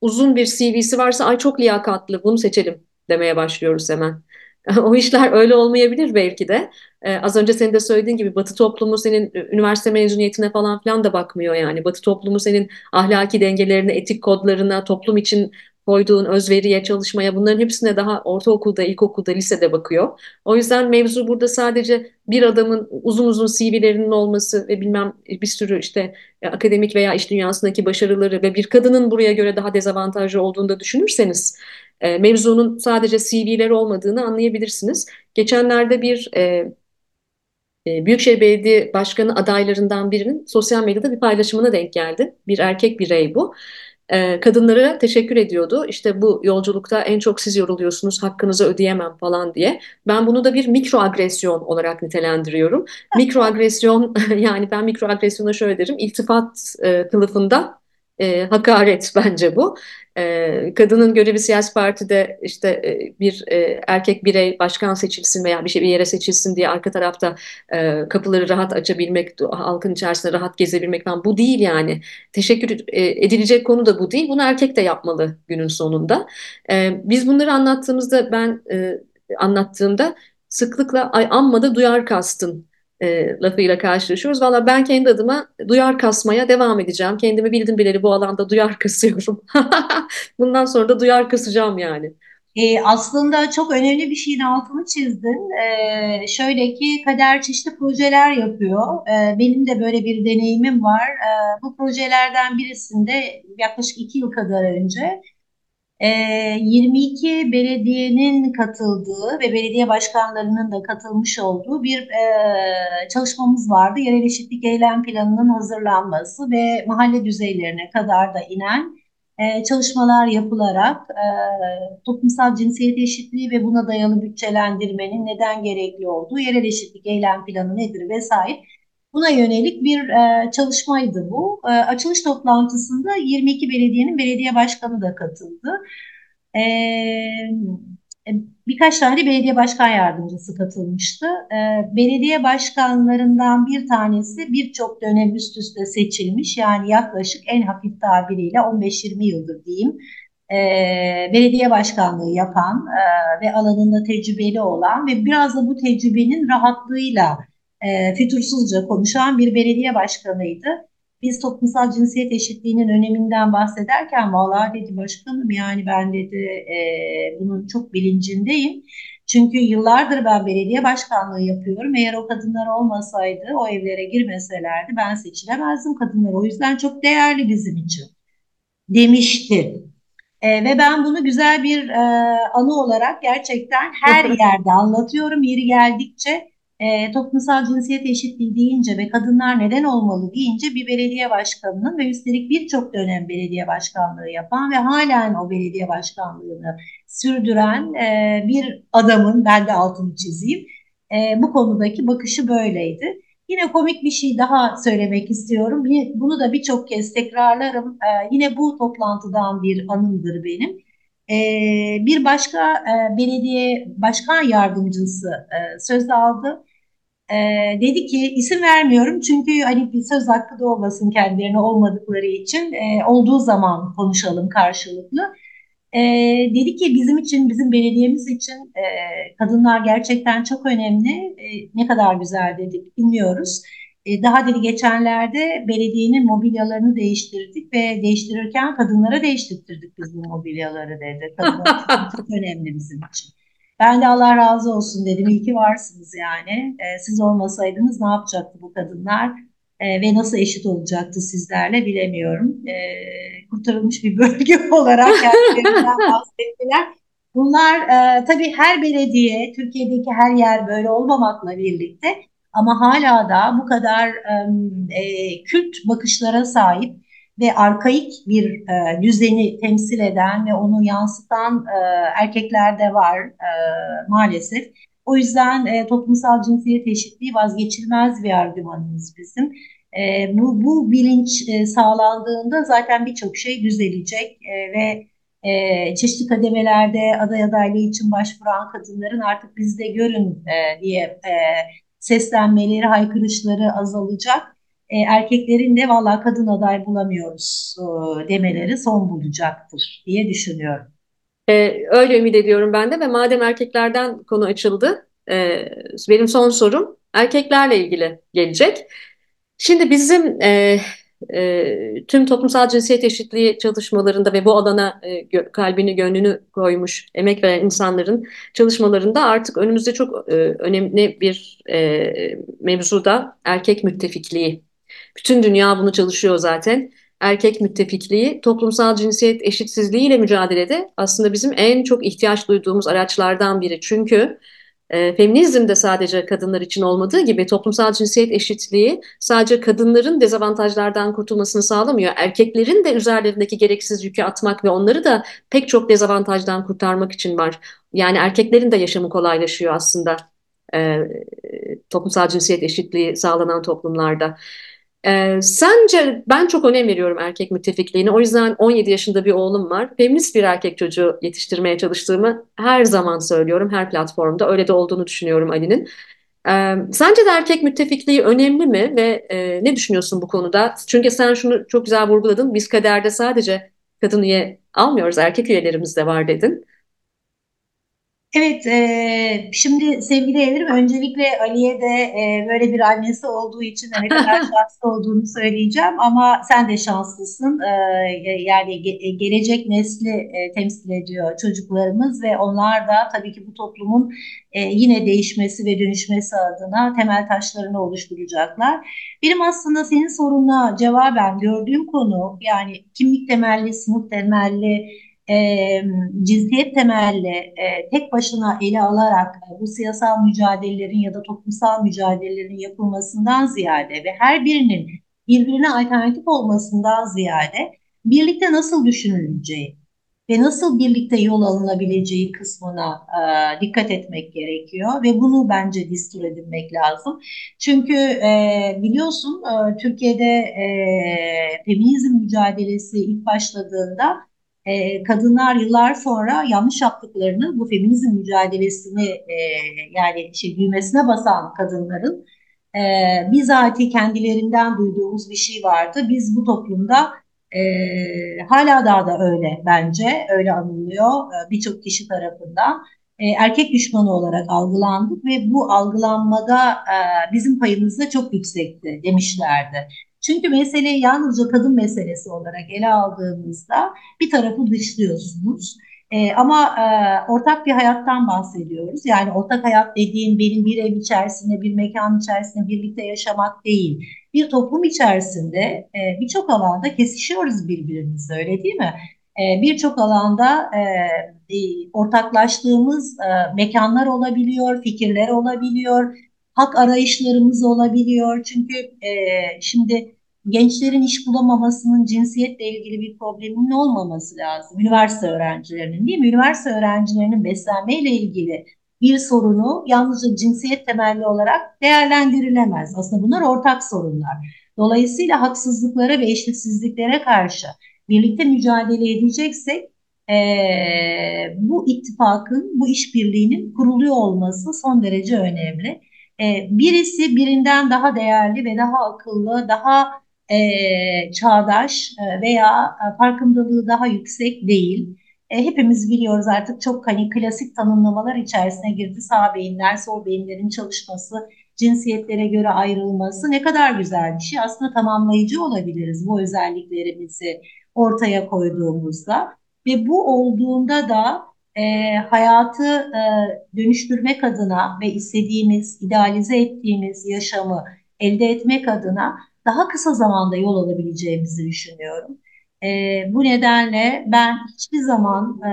uzun bir CV'si varsa ay çok liyakatlı bunu seçelim demeye başlıyoruz hemen. o işler öyle olmayabilir belki de. Ee, az önce senin de söylediğin gibi Batı toplumu senin üniversite mezuniyetine falan filan da bakmıyor yani. Batı toplumu senin ahlaki dengelerine, etik kodlarına, toplum için koyduğun özveriye, çalışmaya bunların hepsine daha ortaokulda, ilkokulda, lisede bakıyor. O yüzden mevzu burada sadece bir adamın uzun uzun CV'lerinin olması ve bilmem bir sürü işte e, akademik veya iş dünyasındaki başarıları ve bir kadının buraya göre daha dezavantajlı olduğunu da düşünürseniz e, mevzunun sadece CV'leri olmadığını anlayabilirsiniz. Geçenlerde bir e, e, Büyükşehir Belediye Başkanı adaylarından birinin sosyal medyada bir paylaşımına denk geldi. Bir erkek birey bu e, kadınlara teşekkür ediyordu. İşte bu yolculukta en çok siz yoruluyorsunuz, hakkınızı ödeyemem falan diye. Ben bunu da bir mikroagresyon olarak nitelendiriyorum. Mikroagresyon yani ben mikroagresyona şöyle derim, iltifat e, kılıfında e, hakaret bence bu. E, kadının görevi siyasi partide işte e, bir e, erkek birey başkan seçilsin veya bir şey bir yere seçilsin diye arka tarafta e, kapıları rahat açabilmek, halkın içerisinde rahat gezebilmek falan bu değil yani. Teşekkür e, edilecek konu da bu değil. Bunu erkek de yapmalı günün sonunda. E, biz bunları anlattığımızda ben e, anlattığımda sıklıkla ay amma da duyar kastın e, lafıyla karşılaşıyoruz. Valla ben kendi adıma duyar kasmaya devam edeceğim. Kendimi bildim bileli bu alanda duyar kasıyorum. Bundan sonra da duyar kasacağım yani. E, aslında çok önemli bir şeyin altını çizdin. E, şöyle ki Kader çeşitli projeler yapıyor. E, benim de böyle bir deneyimim var. E, bu projelerden birisinde yaklaşık iki yıl kadar önce 22 ee, belediyenin katıldığı ve belediye başkanlarının da katılmış olduğu bir e, çalışmamız vardı. Yerel eşitlik eylem planının hazırlanması ve mahalle düzeylerine kadar da inen e, çalışmalar yapılarak e, toplumsal cinsiyet eşitliği ve buna dayalı bütçelendirmenin neden gerekli olduğu, yerel eşitlik eylem planı nedir vesaire Buna yönelik bir e, çalışmaydı bu. E, açılış toplantısında 22 belediyenin belediye başkanı da katıldı. E, e, birkaç tane belediye başkan yardımcısı katılmıştı. E, belediye başkanlarından bir tanesi birçok dönem üst üste seçilmiş. Yani yaklaşık en hafif tabiriyle 15-20 yıldır diyeyim. E, belediye başkanlığı yapan e, ve alanında tecrübeli olan ve biraz da bu tecrübenin rahatlığıyla e, fütursuzca konuşan bir belediye başkanıydı. Biz toplumsal cinsiyet eşitliğinin öneminden bahsederken vallahi dedi başkanım yani ben dedi e, bunun çok bilincindeyim. Çünkü yıllardır ben belediye başkanlığı yapıyorum. Eğer o kadınlar olmasaydı, o evlere girmeselerdi ben seçilemezdim kadınlar. O yüzden çok değerli bizim için demişti. E, ve ben bunu güzel bir e, anı olarak gerçekten her yerde anlatıyorum yeri geldikçe e, toplumsal cinsiyet eşitliği deyince ve kadınlar neden olmalı deyince bir belediye başkanının ve üstelik birçok dönem belediye başkanlığı yapan ve halen o belediye başkanlığını sürdüren e, bir adamın, ben de altını çizeyim, e, bu konudaki bakışı böyleydi. Yine komik bir şey daha söylemek istiyorum. Bunu da birçok kez tekrarlarım. E, yine bu toplantıdan bir anımdır benim. E, bir başka e, belediye başkan yardımcısı e, söz aldı e, dedi ki isim vermiyorum çünkü hani bir söz hakkı da olmasın kendilerine olmadıkları için e, olduğu zaman konuşalım karşılıklı. E, dedi ki bizim için, bizim belediyemiz için e, kadınlar gerçekten çok önemli. E, ne kadar güzel dedik bilmiyoruz. E, daha dedi geçenlerde belediyenin mobilyalarını değiştirdik ve değiştirirken kadınlara değiştirdik biz bu mobilyaları dedi. Kadınlar çok önemli bizim için. Ben de Allah razı olsun dedim. İyi ki varsınız yani. E, siz olmasaydınız ne yapacaktı bu kadınlar? E, ve nasıl eşit olacaktı sizlerle bilemiyorum. E, kurtarılmış bir bölge olarak kendilerinden bahsettiler. Bunlar e, tabii her belediye, Türkiye'deki her yer böyle olmamakla birlikte ama hala da bu kadar e, kült bakışlara sahip ve arkaik bir e, düzeni temsil eden ve onu yansıtan e, erkeklerde var e, maalesef. O yüzden e, toplumsal cinsiyet eşitliği vazgeçilmez bir argümanımız bizim. E, bu, bu bilinç e, sağlandığında zaten birçok şey düzelecek e, ve e, çeşitli kademelerde aday adaylığı için başvuran kadınların artık bizde görün e, diye e, seslenmeleri, haykırışları azalacak e, erkeklerin de valla kadın aday bulamıyoruz e, demeleri son bulacaktır diye düşünüyorum. Ee, öyle ümit ediyorum ben de ve madem erkeklerden konu açıldı, e, benim son sorum erkeklerle ilgili gelecek. Şimdi bizim e, e, tüm toplumsal cinsiyet eşitliği çalışmalarında ve bu alana e, gö kalbini gönlünü koymuş emek veren insanların çalışmalarında artık önümüzde çok e, önemli bir e, mevzuda erkek müttefikliği bütün dünya bunu çalışıyor zaten. Erkek müttefikliği, toplumsal cinsiyet eşitsizliği ile mücadelede aslında bizim en çok ihtiyaç duyduğumuz araçlardan biri. Çünkü e, feminizm de sadece kadınlar için olmadığı gibi toplumsal cinsiyet eşitliği sadece kadınların dezavantajlardan kurtulmasını sağlamıyor. Erkeklerin de üzerlerindeki gereksiz yükü atmak ve onları da pek çok dezavantajdan kurtarmak için var. Yani erkeklerin de yaşamı kolaylaşıyor aslında e, toplumsal cinsiyet eşitliği sağlanan toplumlarda. Ee, sence ben çok önem veriyorum erkek müttefikliğine. O yüzden 17 yaşında bir oğlum var. Feminist bir erkek çocuğu yetiştirmeye çalıştığımı her zaman söylüyorum. Her platformda öyle de olduğunu düşünüyorum Ali'nin. Ee, sence de erkek müttefikliği önemli mi ve e, ne düşünüyorsun bu konuda? Çünkü sen şunu çok güzel vurguladın. Biz kaderde sadece kadın üye almıyoruz, erkek üyelerimiz de var dedin. Evet, e, şimdi sevgili Evrim, öncelikle Ali'ye de e, böyle bir annesi olduğu için ne kadar şanslı olduğunu söyleyeceğim ama sen de şanslısın. E, yani ge- gelecek nesli e, temsil ediyor çocuklarımız ve onlar da tabii ki bu toplumun e, yine değişmesi ve dönüşmesi adına temel taşlarını oluşturacaklar. Benim aslında senin soruna cevaben gördüğüm konu yani kimlik temelli, sınıf temelli, e, cinsiyet temelli e, tek başına ele alarak e, bu siyasal mücadelelerin ya da toplumsal mücadelelerin yapılmasından ziyade ve her birinin birbirine alternatif olmasından ziyade birlikte nasıl düşünüleceği ve nasıl birlikte yol alınabileceği kısmına e, dikkat etmek gerekiyor ve bunu bence distur edilmek lazım. Çünkü e, biliyorsun e, Türkiye'de e, feminizm mücadelesi ilk başladığında e, kadınlar yıllar sonra yanlış yaptıklarını bu feminizm mücadelesini e, yani şey büyümesine basan kadınların e, bizatihi kendilerinden duyduğumuz bir şey vardı. Biz bu toplumda e, hala daha da öyle bence öyle anılıyor e, birçok kişi tarafından. E, erkek düşmanı olarak algılandık ve bu algılanmada e, bizim payımız da çok yüksekti demişlerdi. Çünkü meseleyi yalnızca kadın meselesi olarak ele aldığımızda bir tarafı dışlıyorsunuz. E, ama e, ortak bir hayattan bahsediyoruz. Yani ortak hayat dediğin benim bir ev içerisinde, bir mekan içerisinde birlikte yaşamak değil. Bir toplum içerisinde e, birçok alanda kesişiyoruz birbirimizle öyle değil mi? E, birçok alanda e, ortaklaştığımız e, mekanlar olabiliyor, fikirler olabiliyor, hak arayışlarımız olabiliyor. Çünkü e, şimdi gençlerin iş bulamamasının cinsiyetle ilgili bir probleminin olmaması lazım. Üniversite öğrencilerinin değil mi? Üniversite öğrencilerinin beslenmeyle ilgili bir sorunu yalnızca cinsiyet temelli olarak değerlendirilemez. Aslında bunlar ortak sorunlar. Dolayısıyla haksızlıklara ve eşitsizliklere karşı birlikte mücadele edeceksek e, bu ittifakın, bu işbirliğinin kuruluyor olması son derece önemli. E, birisi birinden daha değerli ve daha akıllı, daha e, çağdaş e, veya e, farkındalığı daha yüksek değil. E, hepimiz biliyoruz artık çok hani klasik tanımlamalar içerisine girdi. Sağ beyinler, sol beyinlerin çalışması, cinsiyetlere göre ayrılması ne kadar güzel bir şey. Aslında tamamlayıcı olabiliriz bu özelliklerimizi ortaya koyduğumuzda. Ve bu olduğunda da e, hayatı e, dönüştürmek adına ve istediğimiz, idealize ettiğimiz yaşamı elde etmek adına daha kısa zamanda yol alabileceğimizi düşünüyorum. E, bu nedenle ben hiçbir zaman e,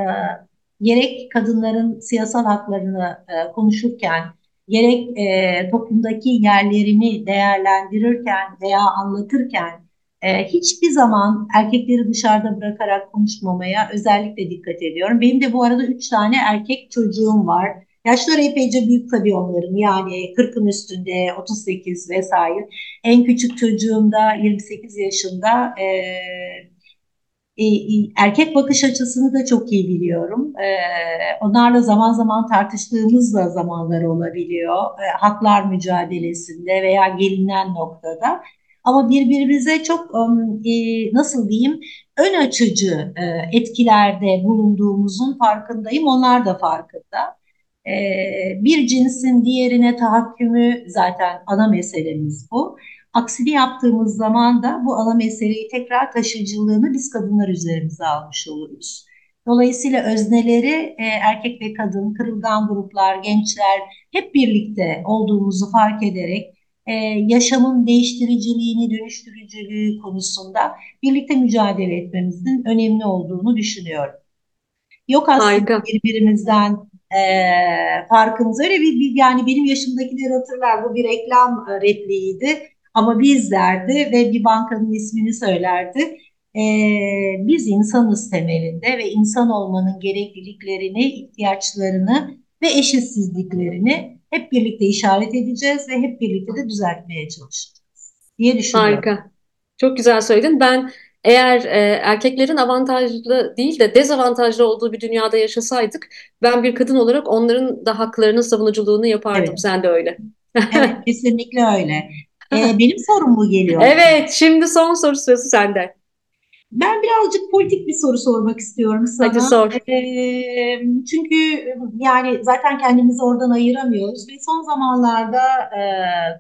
gerek kadınların siyasal haklarını e, konuşurken, gerek e, toplumdaki yerlerini değerlendirirken veya anlatırken e, hiçbir zaman erkekleri dışarıda bırakarak konuşmamaya özellikle dikkat ediyorum. Benim de bu arada üç tane erkek çocuğum var. Yaşları epeyce büyük tabii onların yani 40'ın üstünde 38 vesaire. En küçük çocuğum da 28 yaşında. E, e, erkek bakış açısını da çok iyi biliyorum. E, onlarla zaman zaman tartıştığımız da zamanlar olabiliyor. Haklar mücadelesinde veya gelinen noktada. Ama birbirimize çok e, nasıl diyeyim ön açıcı e, etkilerde bulunduğumuzun farkındayım. Onlar da farkında. E, bir cinsin diğerine tahakkümü zaten ana meselemiz bu. Aksini yaptığımız zaman da bu ana meseleyi tekrar taşıyıcılığını biz kadınlar üzerimize almış oluruz. Dolayısıyla özneleri e, erkek ve kadın, kırılgan gruplar, gençler hep birlikte olduğumuzu fark ederek e, yaşamın değiştiriciliğini, dönüştürücülüğü konusunda birlikte mücadele etmemizin önemli olduğunu düşünüyorum. Yok aslında Harika. birbirimizden e, farkımız öyle bir, bir yani benim yaşımdakiler hatırlar bu bir reklam e, repliğiydi ama biz derdi ve bir bankanın ismini söylerdi. E, biz insanız temelinde ve insan olmanın gerekliliklerini, ihtiyaçlarını ve eşitsizliklerini hep birlikte işaret edeceğiz ve hep birlikte de düzeltmeye çalışacağız diye düşünüyorum. Harika. Çok güzel söyledin. Ben eğer e, erkeklerin avantajlı değil de dezavantajlı olduğu bir dünyada yaşasaydık ben bir kadın olarak onların da haklarının savunuculuğunu yapardım. Evet. Sen de öyle. evet kesinlikle öyle. Ee, benim sorum mu geliyor? Evet şimdi son soru sırası sende. Ben birazcık politik bir soru sormak istiyorum Hadi sana. sor. Ee, çünkü yani zaten kendimizi oradan ayıramıyoruz ve son zamanlarda e,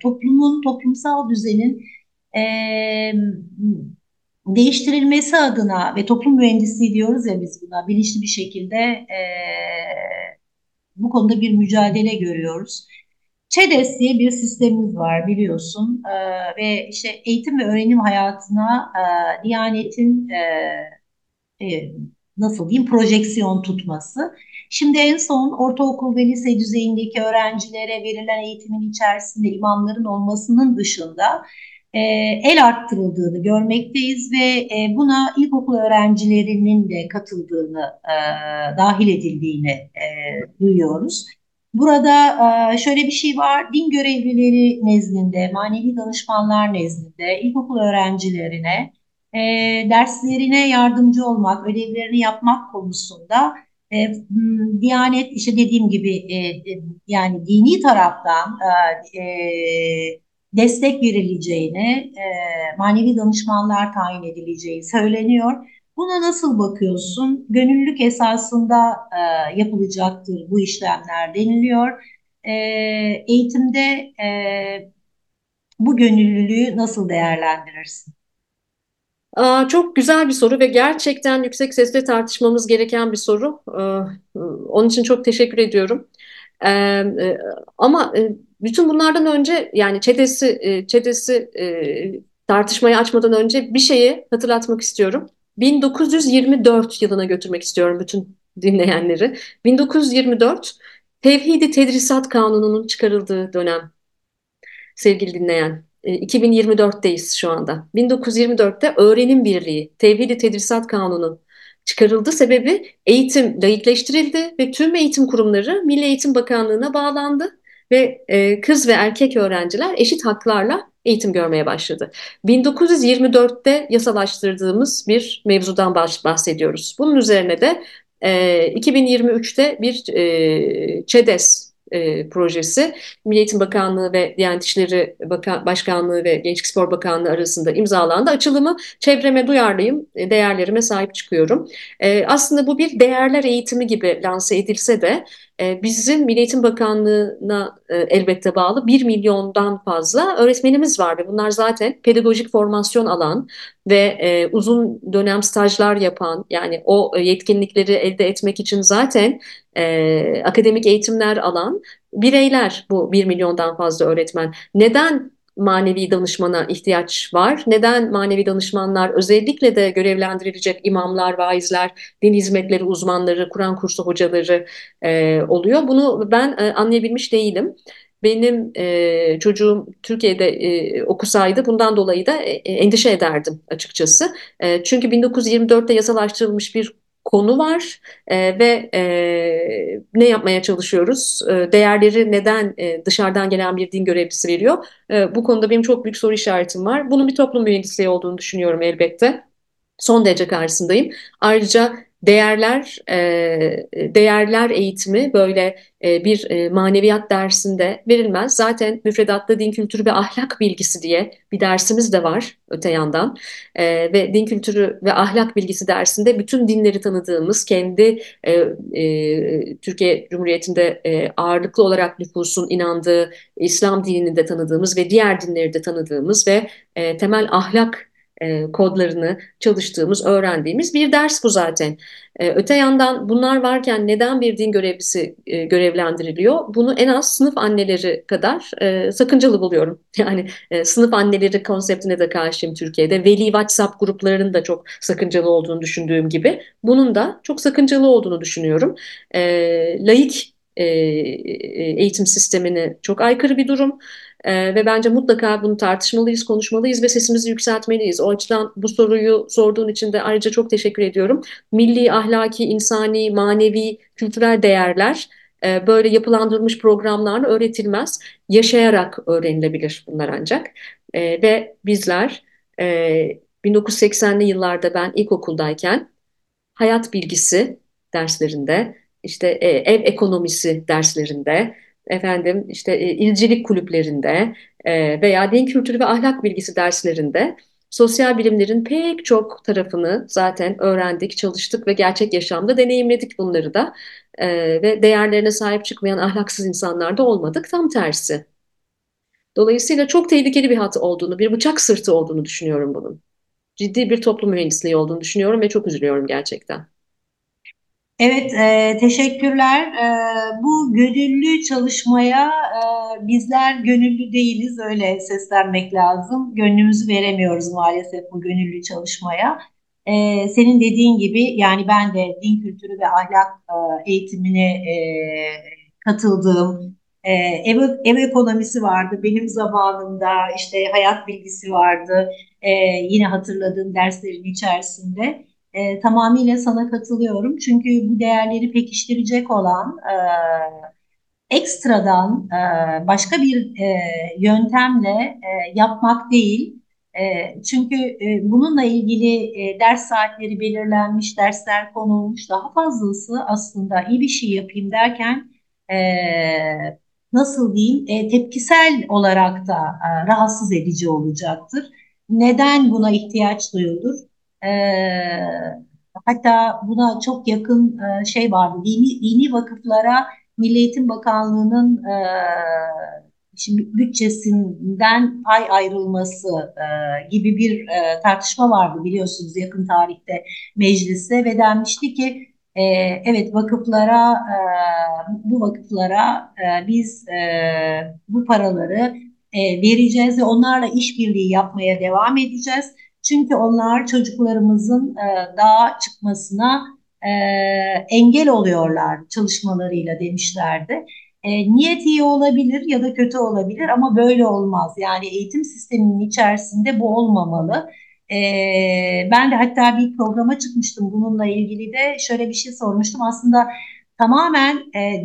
toplumun, toplumsal düzenin e, değiştirilmesi adına ve toplum mühendisliği diyoruz ya biz buna bilinçli bir şekilde e, bu konuda bir mücadele görüyoruz. ÇEDES diye bir sistemimiz var biliyorsun ee, ve işte eğitim ve öğrenim hayatına e, Diyanet'in e, e, nasıl diyeyim projeksiyon tutması. Şimdi en son ortaokul ve lise düzeyindeki öğrencilere verilen eğitimin içerisinde imamların olmasının dışında e, el arttırıldığını görmekteyiz ve e, buna ilkokul öğrencilerinin de katıldığını, e, dahil edildiğini e, duyuyoruz. Burada şöyle bir şey var, din görevlileri nezdinde, manevi danışmanlar nezdinde ilkokul öğrencilerine derslerine yardımcı olmak, ödevlerini yapmak konusunda e, Diyanet işte dediğim gibi e, yani dini taraftan destek verileceğini, manevi danışmanlar tayin edileceği söyleniyor. Buna nasıl bakıyorsun? Gönüllülük esasında e, yapılacaktır bu işlemler deniliyor. E, eğitimde e, bu gönüllülüğü nasıl değerlendirirsin? Çok güzel bir soru ve gerçekten yüksek sesle tartışmamız gereken bir soru. Ee, onun için çok teşekkür ediyorum. Ee, e, ama e, bütün bunlardan önce yani çetesi e, çetesi tartışmayı açmadan önce bir şeyi hatırlatmak istiyorum. 1924 yılına götürmek istiyorum bütün dinleyenleri. 1924 Tevhidi Tedrisat Kanunu'nun çıkarıldığı dönem sevgili dinleyen. 2024'teyiz şu anda. 1924'te Öğrenim Birliği, Tevhidi Tedrisat Kanunu çıkarıldı. Sebebi eğitim layıkleştirildi ve tüm eğitim kurumları Milli Eğitim Bakanlığı'na bağlandı ve e, kız ve erkek öğrenciler eşit haklarla eğitim görmeye başladı. 1924'te yasalaştırdığımız bir mevzudan bahsediyoruz. Bunun üzerine de e, 2023'te bir e, ÇEDES e, projesi Milli Eğitim Bakanlığı ve Diyanet İşleri Bakan, Başkanlığı ve Gençlik Spor Bakanlığı arasında imzalandı. Açılımı çevreme duyarlıyım, e, değerlerime sahip çıkıyorum. E, aslında bu bir değerler eğitimi gibi lanse edilse de bizim Milli Eğitim Bakanlığı'na e, elbette bağlı 1 milyondan fazla öğretmenimiz var ve bunlar zaten pedagojik formasyon alan ve e, uzun dönem stajlar yapan yani o yetkinlikleri elde etmek için zaten akademik eğitimler alan bireyler bu 1 milyondan fazla öğretmen. Neden manevi danışmana ihtiyaç var. Neden manevi danışmanlar özellikle de görevlendirilecek imamlar, vaizler, din hizmetleri uzmanları, Kur'an kursu hocaları e, oluyor? Bunu ben e, anlayabilmiş değilim. Benim e, çocuğum Türkiye'de e, okusaydı bundan dolayı da e, endişe ederdim açıkçası. E, çünkü 1924'te yasalaştırılmış bir konu var e, ve e, ne yapmaya çalışıyoruz? E, değerleri neden e, dışarıdan gelen bir din görevlisi veriyor? E, bu konuda benim çok büyük soru işaretim var. Bunun bir toplum mühendisliği olduğunu düşünüyorum elbette. Son derece karşısındayım. Ayrıca değerler e, değerler eğitimi böyle e, bir e, maneviyat dersinde verilmez. Zaten müfredatta din kültürü ve ahlak bilgisi diye bir dersimiz de var öte yandan. E, ve din kültürü ve ahlak bilgisi dersinde bütün dinleri tanıdığımız, kendi e, e, Türkiye Cumhuriyeti'nde e, ağırlıklı olarak nüfusun inandığı İslam dinini de tanıdığımız ve diğer dinleri de tanıdığımız ve e, temel ahlak e, kodlarını çalıştığımız, öğrendiğimiz bir ders bu zaten. E, öte yandan bunlar varken neden bir din görevlisi e, görevlendiriliyor? Bunu en az sınıf anneleri kadar e, sakıncalı buluyorum. Yani sınıf anneleri konseptine de karşıyım Türkiye'de. Veli WhatsApp gruplarının da çok sakıncalı olduğunu düşündüğüm gibi bunun da çok sakıncalı olduğunu düşünüyorum. E, eğitim sistemine çok aykırı bir durum. E, ve bence mutlaka bunu tartışmalıyız, konuşmalıyız ve sesimizi yükseltmeliyiz. O açıdan bu soruyu sorduğun için de ayrıca çok teşekkür ediyorum. Milli, ahlaki, insani, manevi, kültürel değerler e, böyle yapılandırılmış programlarla öğretilmez. Yaşayarak öğrenilebilir bunlar ancak. E, ve bizler e, 1980'li yıllarda ben ilkokuldayken hayat bilgisi derslerinde, işte e, ev ekonomisi derslerinde, efendim işte e, ilcilik kulüplerinde e, veya din kültürü ve ahlak bilgisi derslerinde sosyal bilimlerin pek çok tarafını zaten öğrendik, çalıştık ve gerçek yaşamda deneyimledik bunları da. E, ve değerlerine sahip çıkmayan ahlaksız insanlar da olmadık. Tam tersi. Dolayısıyla çok tehlikeli bir hat olduğunu, bir bıçak sırtı olduğunu düşünüyorum bunun. Ciddi bir toplum mühendisliği olduğunu düşünüyorum ve çok üzülüyorum gerçekten. Evet, e, teşekkürler. E, bu gönüllü çalışmaya e, bizler gönüllü değiliz, öyle seslenmek lazım. Gönlümüzü veremiyoruz maalesef bu gönüllü çalışmaya. E, senin dediğin gibi yani ben de din kültürü ve ahlak e, eğitimine e, katıldığım, e, ev, ev ekonomisi vardı benim zamanımda, işte hayat bilgisi vardı, e, yine hatırladığım derslerin içerisinde e, tamamıyla sana katılıyorum. Çünkü bu değerleri pekiştirecek olan e, ekstradan e, başka bir e, yöntemle e, yapmak değil. E, çünkü e, bununla ilgili e, ders saatleri belirlenmiş, dersler konulmuş. Daha fazlası aslında iyi bir şey yapayım derken e, nasıl diyeyim e, tepkisel olarak da e, rahatsız edici olacaktır. Neden buna ihtiyaç duyulur? E, hatta buna çok yakın e, şey vardı. Dini, dini vakıflara Milli Eğitim Bakanlığı'nın e, şimdi bütçesinden pay ayrılması e, gibi bir e, tartışma vardı biliyorsunuz yakın tarihte mecliste ve denmişti ki e, evet vakıflara e, bu vakıflara e, biz e, bu paraları e, vereceğiz ve onlarla işbirliği yapmaya devam edeceğiz. Çünkü onlar çocuklarımızın e, dağa çıkmasına e, engel oluyorlar çalışmalarıyla demişlerdi. E, niyet iyi olabilir ya da kötü olabilir ama böyle olmaz. Yani eğitim sisteminin içerisinde bu olmamalı. Ben de hatta bir programa çıkmıştım bununla ilgili de şöyle bir şey sormuştum. Aslında tamamen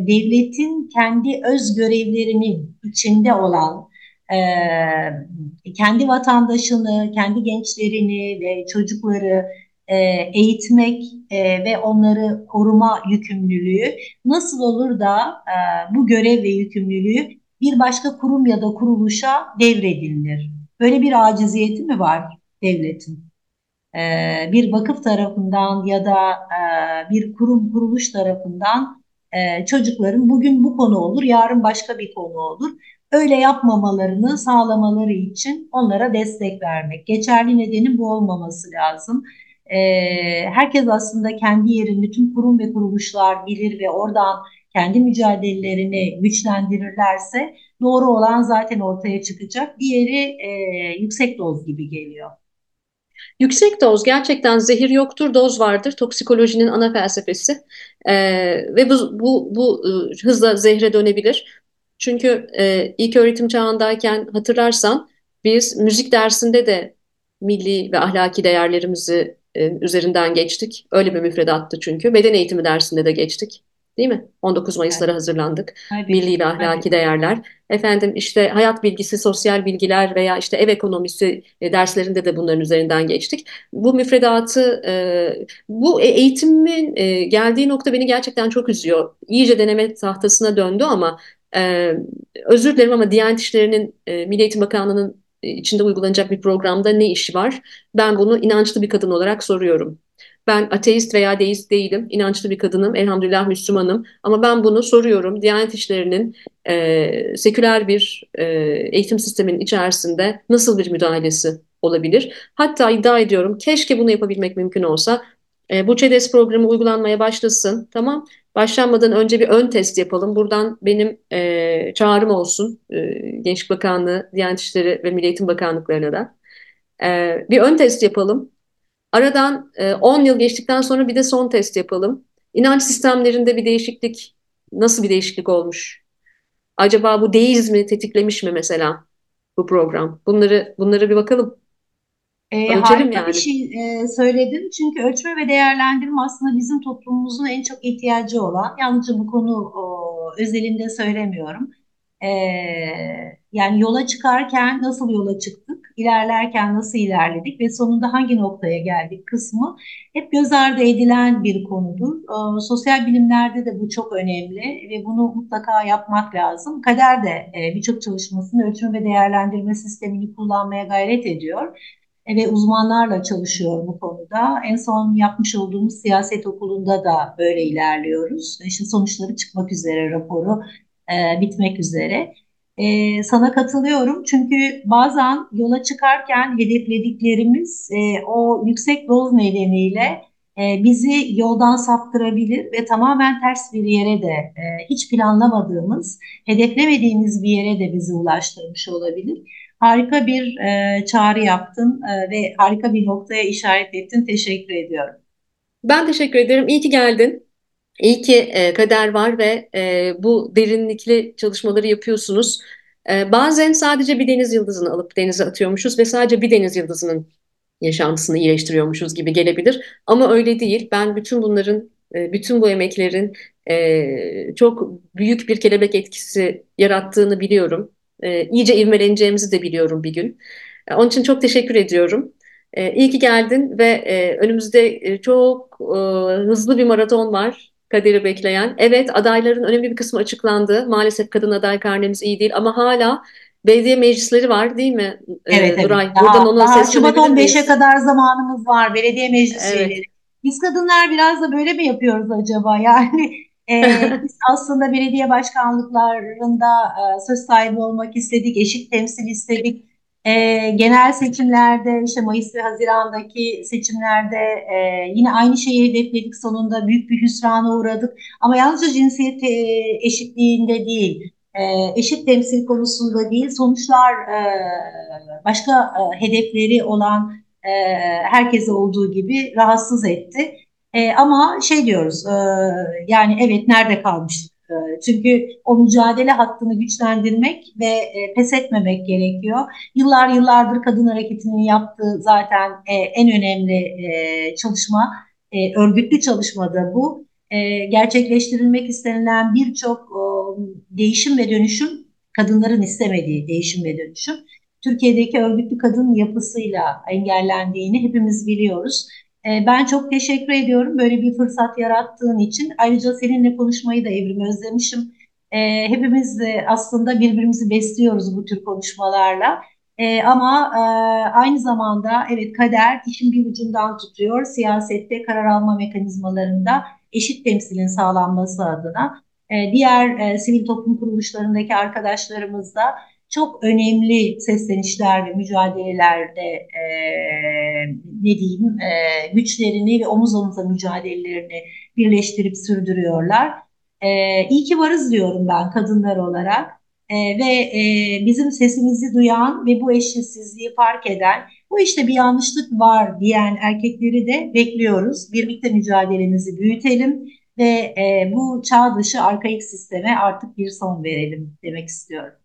devletin kendi öz görevlerinin içinde olan e, kendi vatandaşını, kendi gençlerini ve çocukları e, eğitmek e, ve onları koruma yükümlülüğü nasıl olur da e, bu görev ve yükümlülüğü bir başka kurum ya da kuruluşa devredilir? Böyle bir aciziyeti mi var devletin? Bir vakıf tarafından ya da bir kurum kuruluş tarafından çocukların bugün bu konu olur, yarın başka bir konu olur öyle yapmamalarını sağlamaları için onlara destek vermek. Geçerli nedenin bu olmaması lazım. Ee, herkes aslında kendi yerini tüm kurum ve kuruluşlar bilir ve oradan kendi mücadelelerini güçlendirirlerse doğru olan zaten ortaya çıkacak. Diğeri e, yüksek doz gibi geliyor. Yüksek doz gerçekten zehir yoktur, doz vardır. Toksikolojinin ana felsefesi ee, ve bu, bu, bu ıı, hızla zehre dönebilir. Çünkü e, ilk öğretim çağındayken hatırlarsan biz müzik dersinde de milli ve ahlaki değerlerimizi e, üzerinden geçtik. Öyle bir müfredattı çünkü. Beden eğitimi dersinde de geçtik. Değil mi? 19 Mayıs'lara evet. hazırlandık. Tabii. Milli ve ahlaki Tabii. değerler. Efendim işte hayat bilgisi, sosyal bilgiler veya işte ev ekonomisi e, derslerinde de bunların üzerinden geçtik. Bu müfredatı, e, bu e, eğitimin geldiği nokta beni gerçekten çok üzüyor. İyice deneme tahtasına döndü ama ee, özür dilerim ama Diyanet İşleri'nin, e, Milli Eğitim Bakanlığı'nın e, içinde uygulanacak bir programda ne işi var? Ben bunu inançlı bir kadın olarak soruyorum. Ben ateist veya deist değilim, inançlı bir kadınım, elhamdülillah Müslümanım. Ama ben bunu soruyorum. Diyanet İşleri'nin e, seküler bir e, eğitim sisteminin içerisinde nasıl bir müdahalesi olabilir? Hatta iddia ediyorum, keşke bunu yapabilmek mümkün olsa. E, bu ÇEDES programı uygulanmaya başlasın, tamam? Başlanmadan önce bir ön test yapalım. Buradan benim e, çağrım olsun e, Gençlik Bakanlığı, Diyanet İşleri ve Milli Eğitim Bakanlıklarına da. E, bir ön test yapalım. Aradan e, 10 yıl geçtikten sonra bir de son test yapalım. İnanç sistemlerinde bir değişiklik, nasıl bir değişiklik olmuş? Acaba bu deizmi tetiklemiş mi mesela bu program? Bunları bunları bir bakalım. E, harika yani. bir şey e, söyledin. Çünkü ölçme ve değerlendirme aslında bizim toplumumuzun en çok ihtiyacı olan. Yalnızca bu konu o, özelinde söylemiyorum. E, yani yola çıkarken nasıl yola çıktık, ilerlerken nasıl ilerledik ve sonunda hangi noktaya geldik kısmı hep göz ardı edilen bir konudur. E, sosyal bilimlerde de bu çok önemli ve bunu mutlaka yapmak lazım. Kader de e, birçok çalışmasının ölçme ve değerlendirme sistemini kullanmaya gayret ediyor. Ve uzmanlarla çalışıyor bu konuda. En son yapmış olduğumuz siyaset okulunda da böyle ilerliyoruz. Şimdi sonuçları çıkmak üzere raporu e, bitmek üzere. E, sana katılıyorum çünkü bazen yola çıkarken hedeflediklerimiz e, o yüksek doz nedeniyle e, bizi yoldan saptırabilir ve tamamen ters bir yere de e, hiç planlamadığımız, hedeflemediğimiz bir yere de bizi ulaştırmış olabilir. Harika bir e, çağrı yaptın e, ve harika bir noktaya işaret ettin. Teşekkür ediyorum. Ben teşekkür ederim. İyi ki geldin. İyi ki e, kader var ve e, bu derinlikli çalışmaları yapıyorsunuz. E, bazen sadece bir deniz yıldızını alıp denize atıyormuşuz ve sadece bir deniz yıldızının yaşantısını iyileştiriyormuşuz gibi gelebilir. Ama öyle değil. Ben bütün bunların, e, bütün bu emeklerin e, çok büyük bir kelebek etkisi yarattığını biliyorum. E, iyice ivmeleneceğimizi de biliyorum bir gün. Onun için çok teşekkür ediyorum. İyi ki geldin ve önümüzde çok hızlı bir maraton var kaderi bekleyen. Evet adayların önemli bir kısmı açıklandı. Maalesef kadın aday karnemiz iyi değil ama hala belediye meclisleri var değil mi ee, evet, Nuray? Evet. Buradan ona daha Şubat 15'e kadar zamanımız var belediye meclis evet. üyeleri. Biz kadınlar biraz da böyle mi yapıyoruz acaba? Yani e, biz aslında belediye başkanlıklarında e, söz sahibi olmak istedik, eşit temsil istedik. E, genel seçimlerde işte Mayıs ve Haziran'daki seçimlerde e, yine aynı şeyi hedefledik sonunda büyük bir hüsrana uğradık. Ama yalnızca cinsiyet e, eşitliğinde değil, e, eşit temsil konusunda değil, sonuçlar e, başka e, hedefleri olan e, herkese olduğu gibi rahatsız etti. E, ama şey diyoruz, e, yani evet nerede kalmıştık? E, çünkü o mücadele hattını güçlendirmek ve e, pes etmemek gerekiyor. Yıllar yıllardır kadın hareketinin yaptığı zaten e, en önemli e, çalışma, e, örgütlü çalışmada bu e, gerçekleştirilmek istenilen birçok e, değişim ve dönüşüm kadınların istemediği değişim ve dönüşüm Türkiye'deki örgütlü kadın yapısıyla engellendiğini hepimiz biliyoruz. E, ben çok teşekkür ediyorum böyle bir fırsat yarattığın için. Ayrıca seninle konuşmayı da evrim özlemişim. E, hepimiz de aslında birbirimizi besliyoruz bu tür konuşmalarla. E, ama e, aynı zamanda evet kader işin bir ucundan tutuyor. Siyasette karar alma mekanizmalarında eşit temsilin sağlanması adına e, diğer e, sivil toplum kuruluşlarındaki arkadaşlarımız da çok önemli seslenişler ve mücadelelerde e, ne diyeyim e, güçlerini ve omuz omuza mücadelelerini birleştirip sürdürüyorlar. E, iyi ki varız diyorum ben kadınlar olarak e, ve e, bizim sesimizi duyan ve bu eşitsizliği fark eden bu işte bir yanlışlık var diyen erkekleri de bekliyoruz. Birlikte mücadelemizi büyütelim ve e, bu çağ dışı arkaik sisteme artık bir son verelim demek istiyorum.